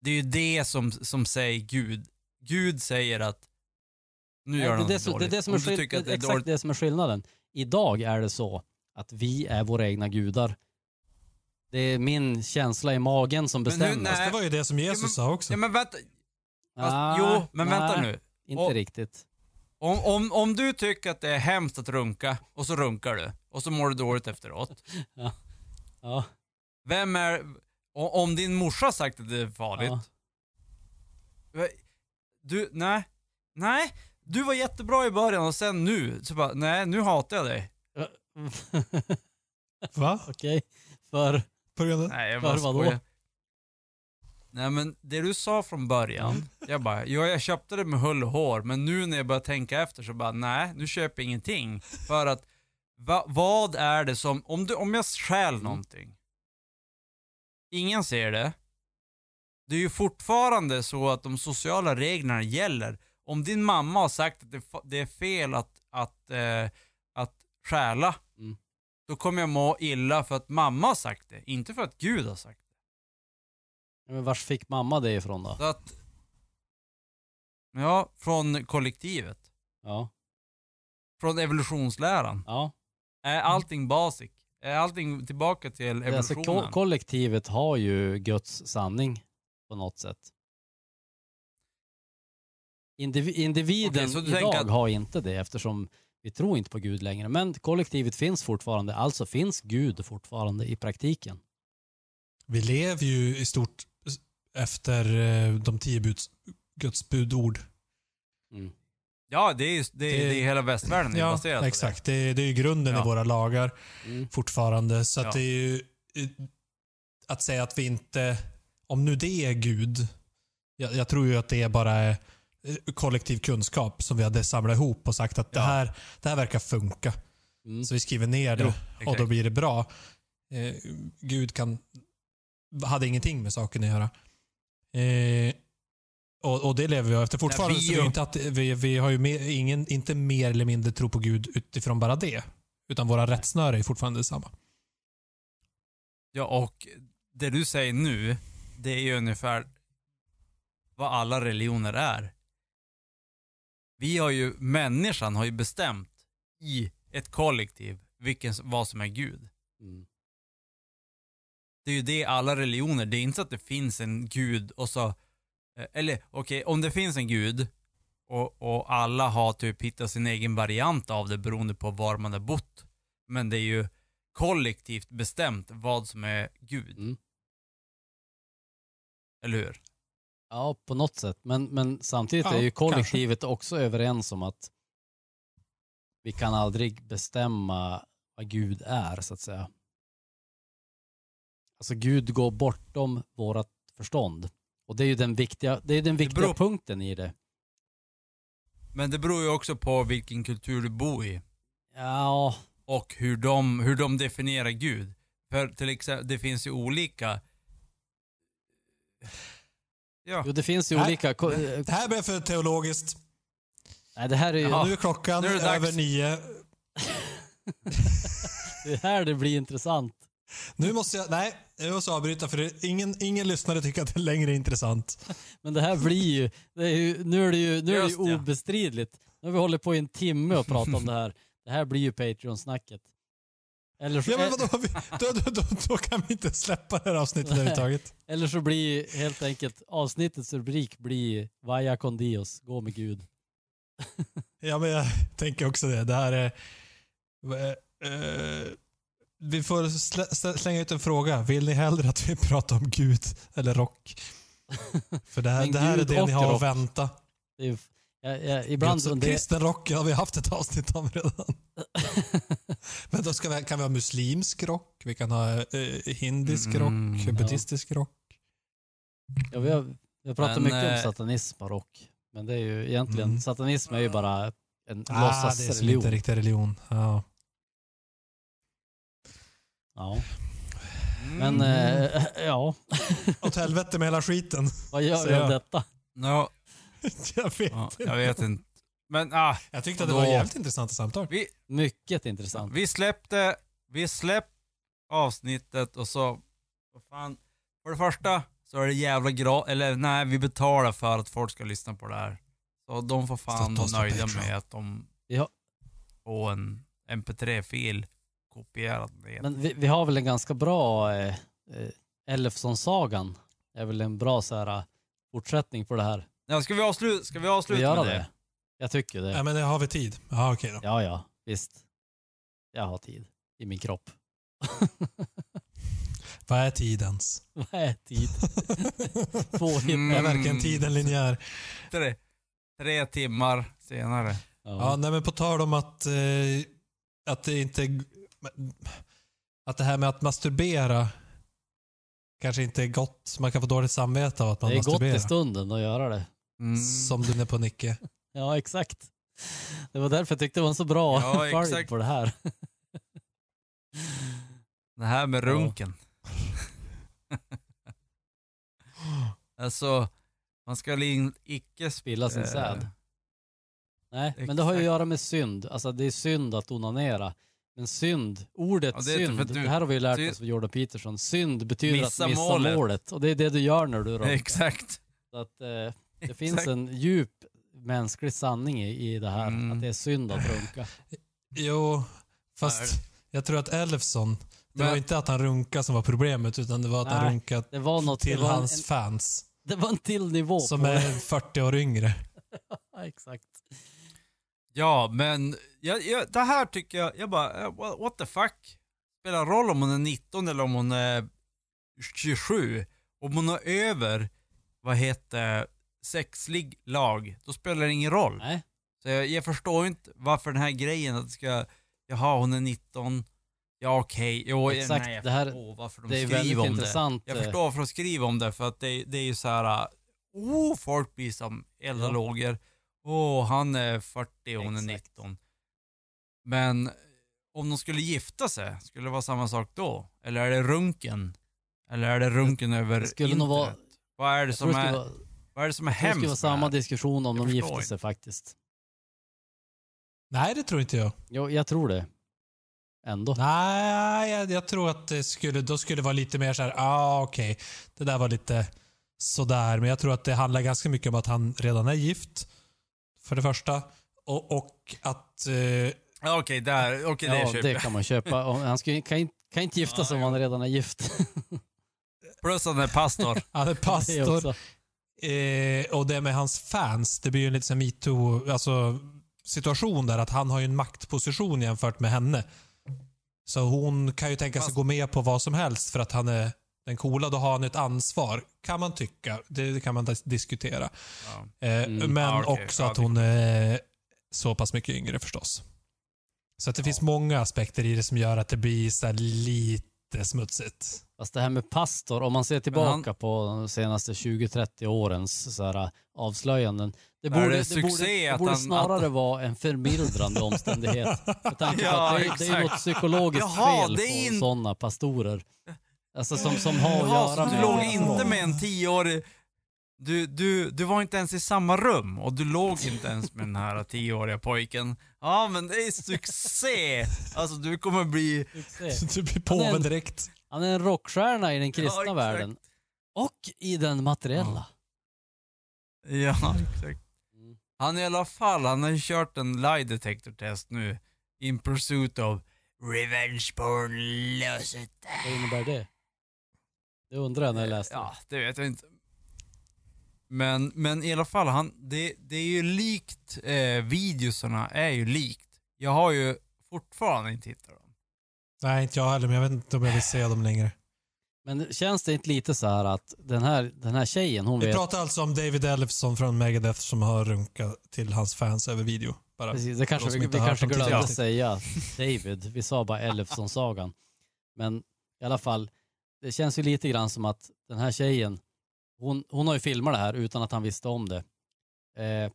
det är ju det som, som säger Gud. Gud säger att nu gör det, det, det, är dåligt. det, som är skill- det är exakt dåligt. det som är skillnaden. Idag är det så att vi är våra egna gudar. Det är min känsla i magen som Men bestämmer. nej. Det var ju det som Jesus Ja, men- sa också. Ja men vänta, fast, Ah, jo men vänta nej, nu. Inte Och- riktigt. Om, om, om du tycker att det är hemskt att runka, och så runkar du, och så mår du dåligt efteråt. Ja, Vem är... Om din morsa har sagt att det är farligt. ja. Du, nej. Nej. Du var jättebra i början och sen nu, så bara, nej nu hatar jag dig. Va? Okej, för... På grund av... Nej jag För bara vadå? skojar. Nej men det du sa från början, jag bara, ja, jag köpte det med hull och hår, men nu när jag börjar tänka efter så bara, nej nu köper jag ingenting. För att, va, vad är det som, om, du, om jag stjäl någonting, ingen ser det, det är ju fortfarande så att de sociala reglerna gäller. Om din mamma har sagt att det, är fel att, att, eh, att stjäla, Mm. då kommer jag må illa för att mamma har sagt det, inte för att Gud har sagt det. Men vars fick mamma det ifrån då? Så att, ja, från kollektivet. Ja, Från evolutionsläran. ja. Är allting basic? Är allting tillbaka till är Alltså, evolutionen? ko- kollektivet har ju Guds sanning på något sätt. Indivi- individen du idag att- har inte det eftersom vi tror inte på Gud längre. Men kollektivet finns fortfarande, alltså finns Gud fortfarande i praktiken. Vi lever ju i stort efter eh, de tio buds, Guds budord. Mm. ja, det är, ju- det, är, Det- det är hela västvärlden är Ja, baserat på exakt. Det, det är ju grunden Ja. i våra lagar Mm. fortfarande. Så att Ja. det är ju... Att säga att vi inte... Om nu det är Gud. Jag, jag tror ju att det är bara eh, kollektiv kunskap som vi hade samlat ihop och sagt att det, Ja. här, det här verkar funka. Mm. Så vi skriver ner det Jo, och då blir det bra. Eh, Gud kan, hade ingenting med saken att göra. Eh, och, och det lever vi efter fortfarande. Nej, vi så det inte att vi, vi har ju mer, ingen, inte mer eller mindre tro på Gud utifrån bara det. Utan våra rättsnöre är fortfarande detsamma. Ja, och det du säger nu, det är ju ungefär vad alla religioner är. Vi har ju, människan har ju bestämt i ett kollektiv vilken, vad som är Gud. Mm. Det är ju det alla religioner, det är inte så att det finns en gud och så, eh, eller okej, om det finns en gud och, och alla har typ hittat sin egen variant av det beroende på var man har bott. Men det är ju kollektivt bestämt vad som är Gud. Mm. Eller hur? Ja, på något sätt. Men, men samtidigt Ja, är ju kollektivet också överens om att vi kan aldrig bestämma vad Gud är, så att säga. Alltså Gud går bortom vårat förstånd. Och det är ju den viktiga, det är den viktiga beror- punkten i det. Men det beror ju också på vilken kultur du bor i. Ja, Och hur de, hur de definierar Gud. För till exempel, det finns ju olika... Ja. jo, det finns ju olika... ko- Det här blev för teologiskt. Nej, det här är ju... Jaha. Nu är klockan Nu är det dags. över nio. Det är här det blir intressant. Nu måste jag, nej, jag måste avbryta för det, ingen, ingen lyssnare tycker att det längre är intressant. Men det här blir ju... Det är ju nu är det ju, nu är det Just ju det. obestridligt. Nu har vi hållit på i en timme och pratat om det här. Det här blir ju Patreon-snacket. Eller så, Ja, men vadå, då, då, då, då kan vi inte släppa det här avsnittet överhuvudtaget. eller så blir helt enkelt avsnittets rubrik blir Vaya con Dios, gå med Gud. Ja, men jag tänker också det. Det här är... eh, eh, vi får slä, slä, slänga ut en fråga. Vill ni hellre att vi pratar om Gud eller rock? För det här, det här är Gud det ni har rock. att vänta. Det är, jag, jag, ibland funderar... kristen rock har vi haft ett avsnitt om redan. Men då ska vi, kan vi ha muslimsk rock, vi kan ha eh, hindisk Mm, rock, ja. buddhistisk rock. Ja, vi, har, vi har pratat Men, mycket om eh, satanism och rock. Men det är ju egentligen, Mm. satanism är ju bara en Ah, det är låtsasreligion. inte riktig religion. Ja. Ja. Men eh, ja, Åt helvete med hela skiten. vad gör vi jag. detta? Ja, jag vet ja, inte. jag vet inte. Men ah, Jag tyckte att det Då- var jävligt intressanta samtal. vi, Mycket intressant. vi släppte, vi släppte avsnittet och så, vad fan, för det första så är det jävla gra eller nej, vi betalar för att folk ska lyssna på det här. Så de får fan Stötta oss på vara nöjda Patreon. med att de Ja. får en mp3-fil kopierad ner. Men vi, vi har väl en ganska bra eh, eh, Elfsson-sagan. är väl en bra så här, eh, fortsättning på det här. Ja, ska vi avsluta, ska vi vi avsluta göra med det? det? Jag tycker det. Ja, men det har vi tid. Ja, okej då. Ja, ja, visst. Jag har tid i min kropp. Vad är tidens? Vad är tid? Två Mm. Är verkligen tiden linjär? Tre, tre timmar senare. Ja, Ja. nej men på tal om att, eh, att det inte... Att det här med att masturbera kanske inte är gott. Man kan få dåligt samvete av att man Det är gott masturberar. i stunden att göra det. Mm. Som du är på Nicke. Ja, exakt. Det var därför jag tyckte det var en så bra Ja, exakt. på det här. Det här med Ja. runken. alltså, man ska in, icke Spilla sin eh, säd. Nej, men det har ju att exakt. göra med synd. Alltså det är synd att onanera. Men synd, ordet Ja, det synd, du- det här har vi ju lärt oss av Jordan Peterson. Synd betyder Missa att missa målet. målet. Och det är det du gör när du runkar. Exakt. Så att, eh, det Exakt. finns en djup mänsklig sanning i, i det här. Mm. Att det är synd att runka. Jo, fast Nej. jag tror att Elfson, det Men- var inte att han runkade som var problemet utan det var att han Nej, runkade Det var, något, det till var, en, hans fans det var en till nivå som på är det. 40 år yngre. Ja, exakt. Ja, men jag, jag, det här tycker jag, jag bara, eh, what, what the fuck? Spelar roll om hon är 19 eller om hon är 27. Om hon är över, vad heter sexlig lag, då spelar det ingen roll. Nej, Så jag, jag förstår inte varför den här grejen att det ska, jaha hon är 19, ja okej, jo, Exakt, nej, jag det här- förstår varför de det är skriver om intressant. det. Jag eh, förstår varför de skriver om det, för att det, det är ju så här, oh folk blir som elda Ja. lågor, åh han är 40 och hon är Exakt. 19. Men om de skulle gifta sig, skulle det vara samma sak då? Eller är det runken? Eller är det runken över det skulle internet? vara- Vad är det Jag som det är, vara, vad är det som är tror det hemskt skulle vara samma diskussion om Jag de gifte sig faktiskt. Nej, det tror inte jag. Jo, jag tror det. Ändå. Nej, jag, jag tror att det skulle, då skulle det vara lite mer så här, ah, okej, det där var lite sådär. Men jag tror att det handlar ganska mycket om att han redan är gift, för det första. Och, och att... Eh, Ja, Okej, där, okej det ja, köper det kan man köpa. Han ska, kan, inte- kan inte gifta sig om han redan är gift. Plus han är pastor. han är Det pastor. Eh, och det med hans fans, det blir ju en lite metoo, alltså situation där att han har ju en maktposition jämfört med henne. Så hon kan ju tänka sig Fast- gå med på vad som helst för att han är den coola. Då har han ett ansvar, kan man tycka. Det, kan man dis- diskutera. Ja. Eh, Mm. Men Ja, okej. också Ja, att hon är så pass mycket yngre förstås. Så att det finns många aspekter i det som gör att det blir så lite smutsigt. Fast det här med pastor, om man ser tillbaka han- på de senaste 20-30 årens så här, avslöjanden. Det borde, det det borde, det att borde han- snarare vara en förmildrande omständighet. Med tanke på Ja, att det, är- det är något psykologiskt Jaha, fel på in- sådana pastorer. Alltså som, som har att Jaha, göra så du med... låg inte med en tioårig... Du, du, du var inte ens i samma rum och du låg inte ens med den här tioåriga pojken. Ja men det är succé! Alltså du kommer bli... Succé. Du blir påven en- direkt. Han är en rockstjärna i den kristna Ja, världen. Och i den materiella. Ja, exakt. Han i alla fall, han har kört en lie detector test nu. In pursuit of revenge porn löset. Vad innebär det? Det undrar jag när jag läste Ja, det vet jag inte. Men, men i alla fall, han, det, det är ju likt, eh, videosarna är ju likt. Jag har ju fortfarande inte hittat dem. Nej, inte jag heller, men jag vet inte om jag vill se dem längre. Men känns det inte lite så här att den här, den här tjejen, hon Vi vet... pratar alltså om David Ellefson från Megadeth som har runkat till hans fans över video. Bara. Precis, det kanske, vi, vi kanske glömde tidigare. säga David. Vi sa bara Elfsson-sagan. Men i alla fall, det känns ju lite grann som att den här tjejen, hon, hon har ju filmat det här utan att han visste om det. Eh,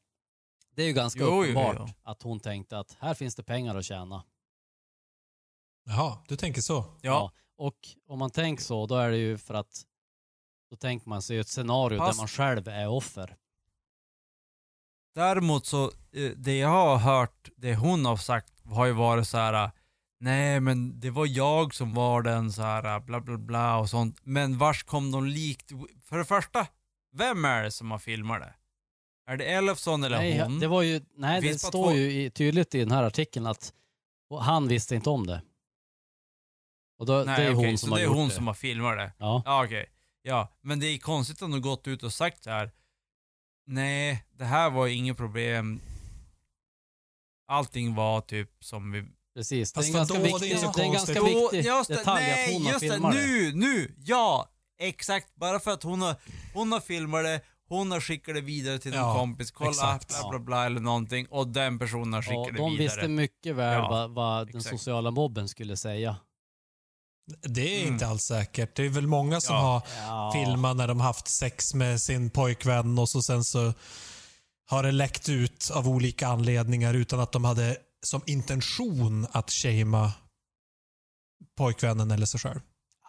det är ju ganska Jo, jo, uppenbart jo. att hon tänkte att här finns det pengar att tjäna. Jaha, du tänker så. Ja. Och om man tänker så, då är det ju för att då tänker man sig ett scenario Fast- där man själv är offer. Däremot så, eh, det jag har hört, det hon har sagt, har ju varit så här. Nej men det var jag som var den så här eh, bla bla bla och sånt. Men vars kom de likt? För det första, vem är det som har filmat det? Är det Elfson eller Nej, hon? det var ju, nej det Finns bara står två- ju tydligt i den här artikeln att han visste inte om det. Och då, Nej, det är okej, hon så som har det är gjort hon det. som har filmat det. Ja. Ja okej. Ja, men det är konstigt att de gått ut och sagt så här. Nej, det här var inget problem. Allting var typ som vi... Precis, det är Fast en ganska viktig, det är det är en ganska viktig just det, detalj nej, att hon har just filmat det. nu, nu, ja! Exakt, bara för att hon har, hon har filmat det, hon har skickat det vidare till någon Ja, kompis, kolla, exakt. bla bla bla eller någonting, och den personen har skickat Ja, det de vidare. visste mycket väl Ja, vad, vad den sociala mobben skulle säga. Det är Mm. inte alls säkert. Det är väl många som Ja. har Ja. filmat när de haft sex med sin pojkvän och så sen så har det läckt ut av olika anledningar utan att de hade som intention att shamea pojkvännen eller sig själv.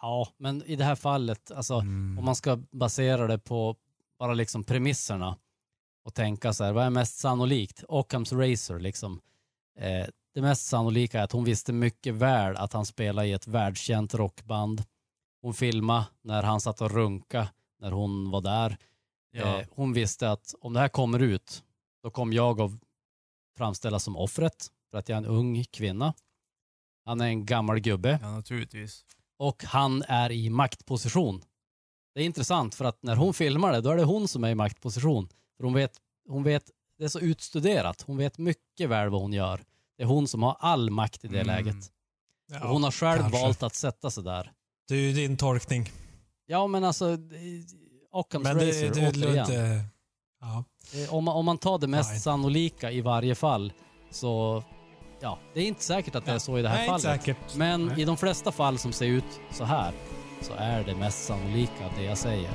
Ja, men i det här fallet, alltså Mm. om man ska basera det på bara liksom premisserna och tänka så här, vad är mest sannolikt? Ockhams Racer liksom. Eh, det mest sannolika är att hon visste mycket väl att han spelade i ett världskänt rockband. Hon filmade när han satt och runka när hon var där. Ja. Eh, hon visste att om det här kommer ut, då kommer jag att framställas som offret för att jag är en ung kvinna. Han är en gammal gubbe ja, naturligtvis. och han är i maktposition. Det är intressant för att när hon filmar det, då är det hon som är i maktposition. För hon vet, hon vet, det är så utstuderat. Hon vet mycket väl vad hon gör. Det är hon som har all makt i det Mm. läget. Ja, hon har själv kanske. valt att sätta sig där. Det är ju din tolkning. Ja, men alltså, det- Ockhams Men Racer, det, det, det, återigen. det, ja. Eh, Om man, om man tar det mest Fine. sannolika i varje fall, så ja, det är inte säkert att det är så i det här Nej, fallet. inte säkert. Men Nej. i de flesta fall som ser ut så här, så är det mest sannolika det jag säger.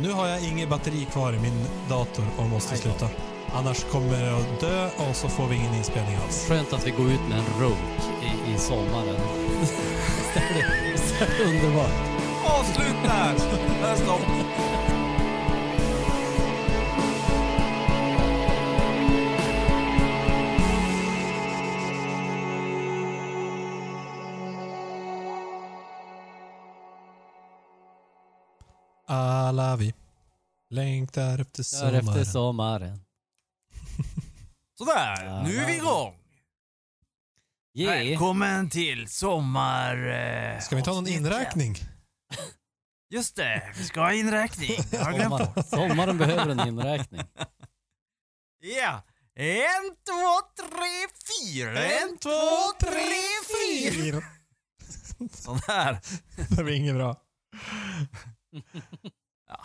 Nu har jag inget batteri kvar i min dator och måste då. sluta. Annars kommer jag att dö och så får vi ingen inspelning alls. Skönt att vi går ut med en runk i, i sommaren. Underbart? Avslut där! Där är stopp. Alla vi längtar efter Där sommaren. efter sommaren. Sådär, nu är vi igång! Yeah. Välkommen till sommar... Eh, Ska vi ta någon inräkning? Just det, vi ska ha inräkning. Har jag glömt bort. Sommar, sommaren behöver en inräkning. Ja! En, två, tre, fyra! En, två, tre, fyra! Sådär. Det blir inget bra. ja,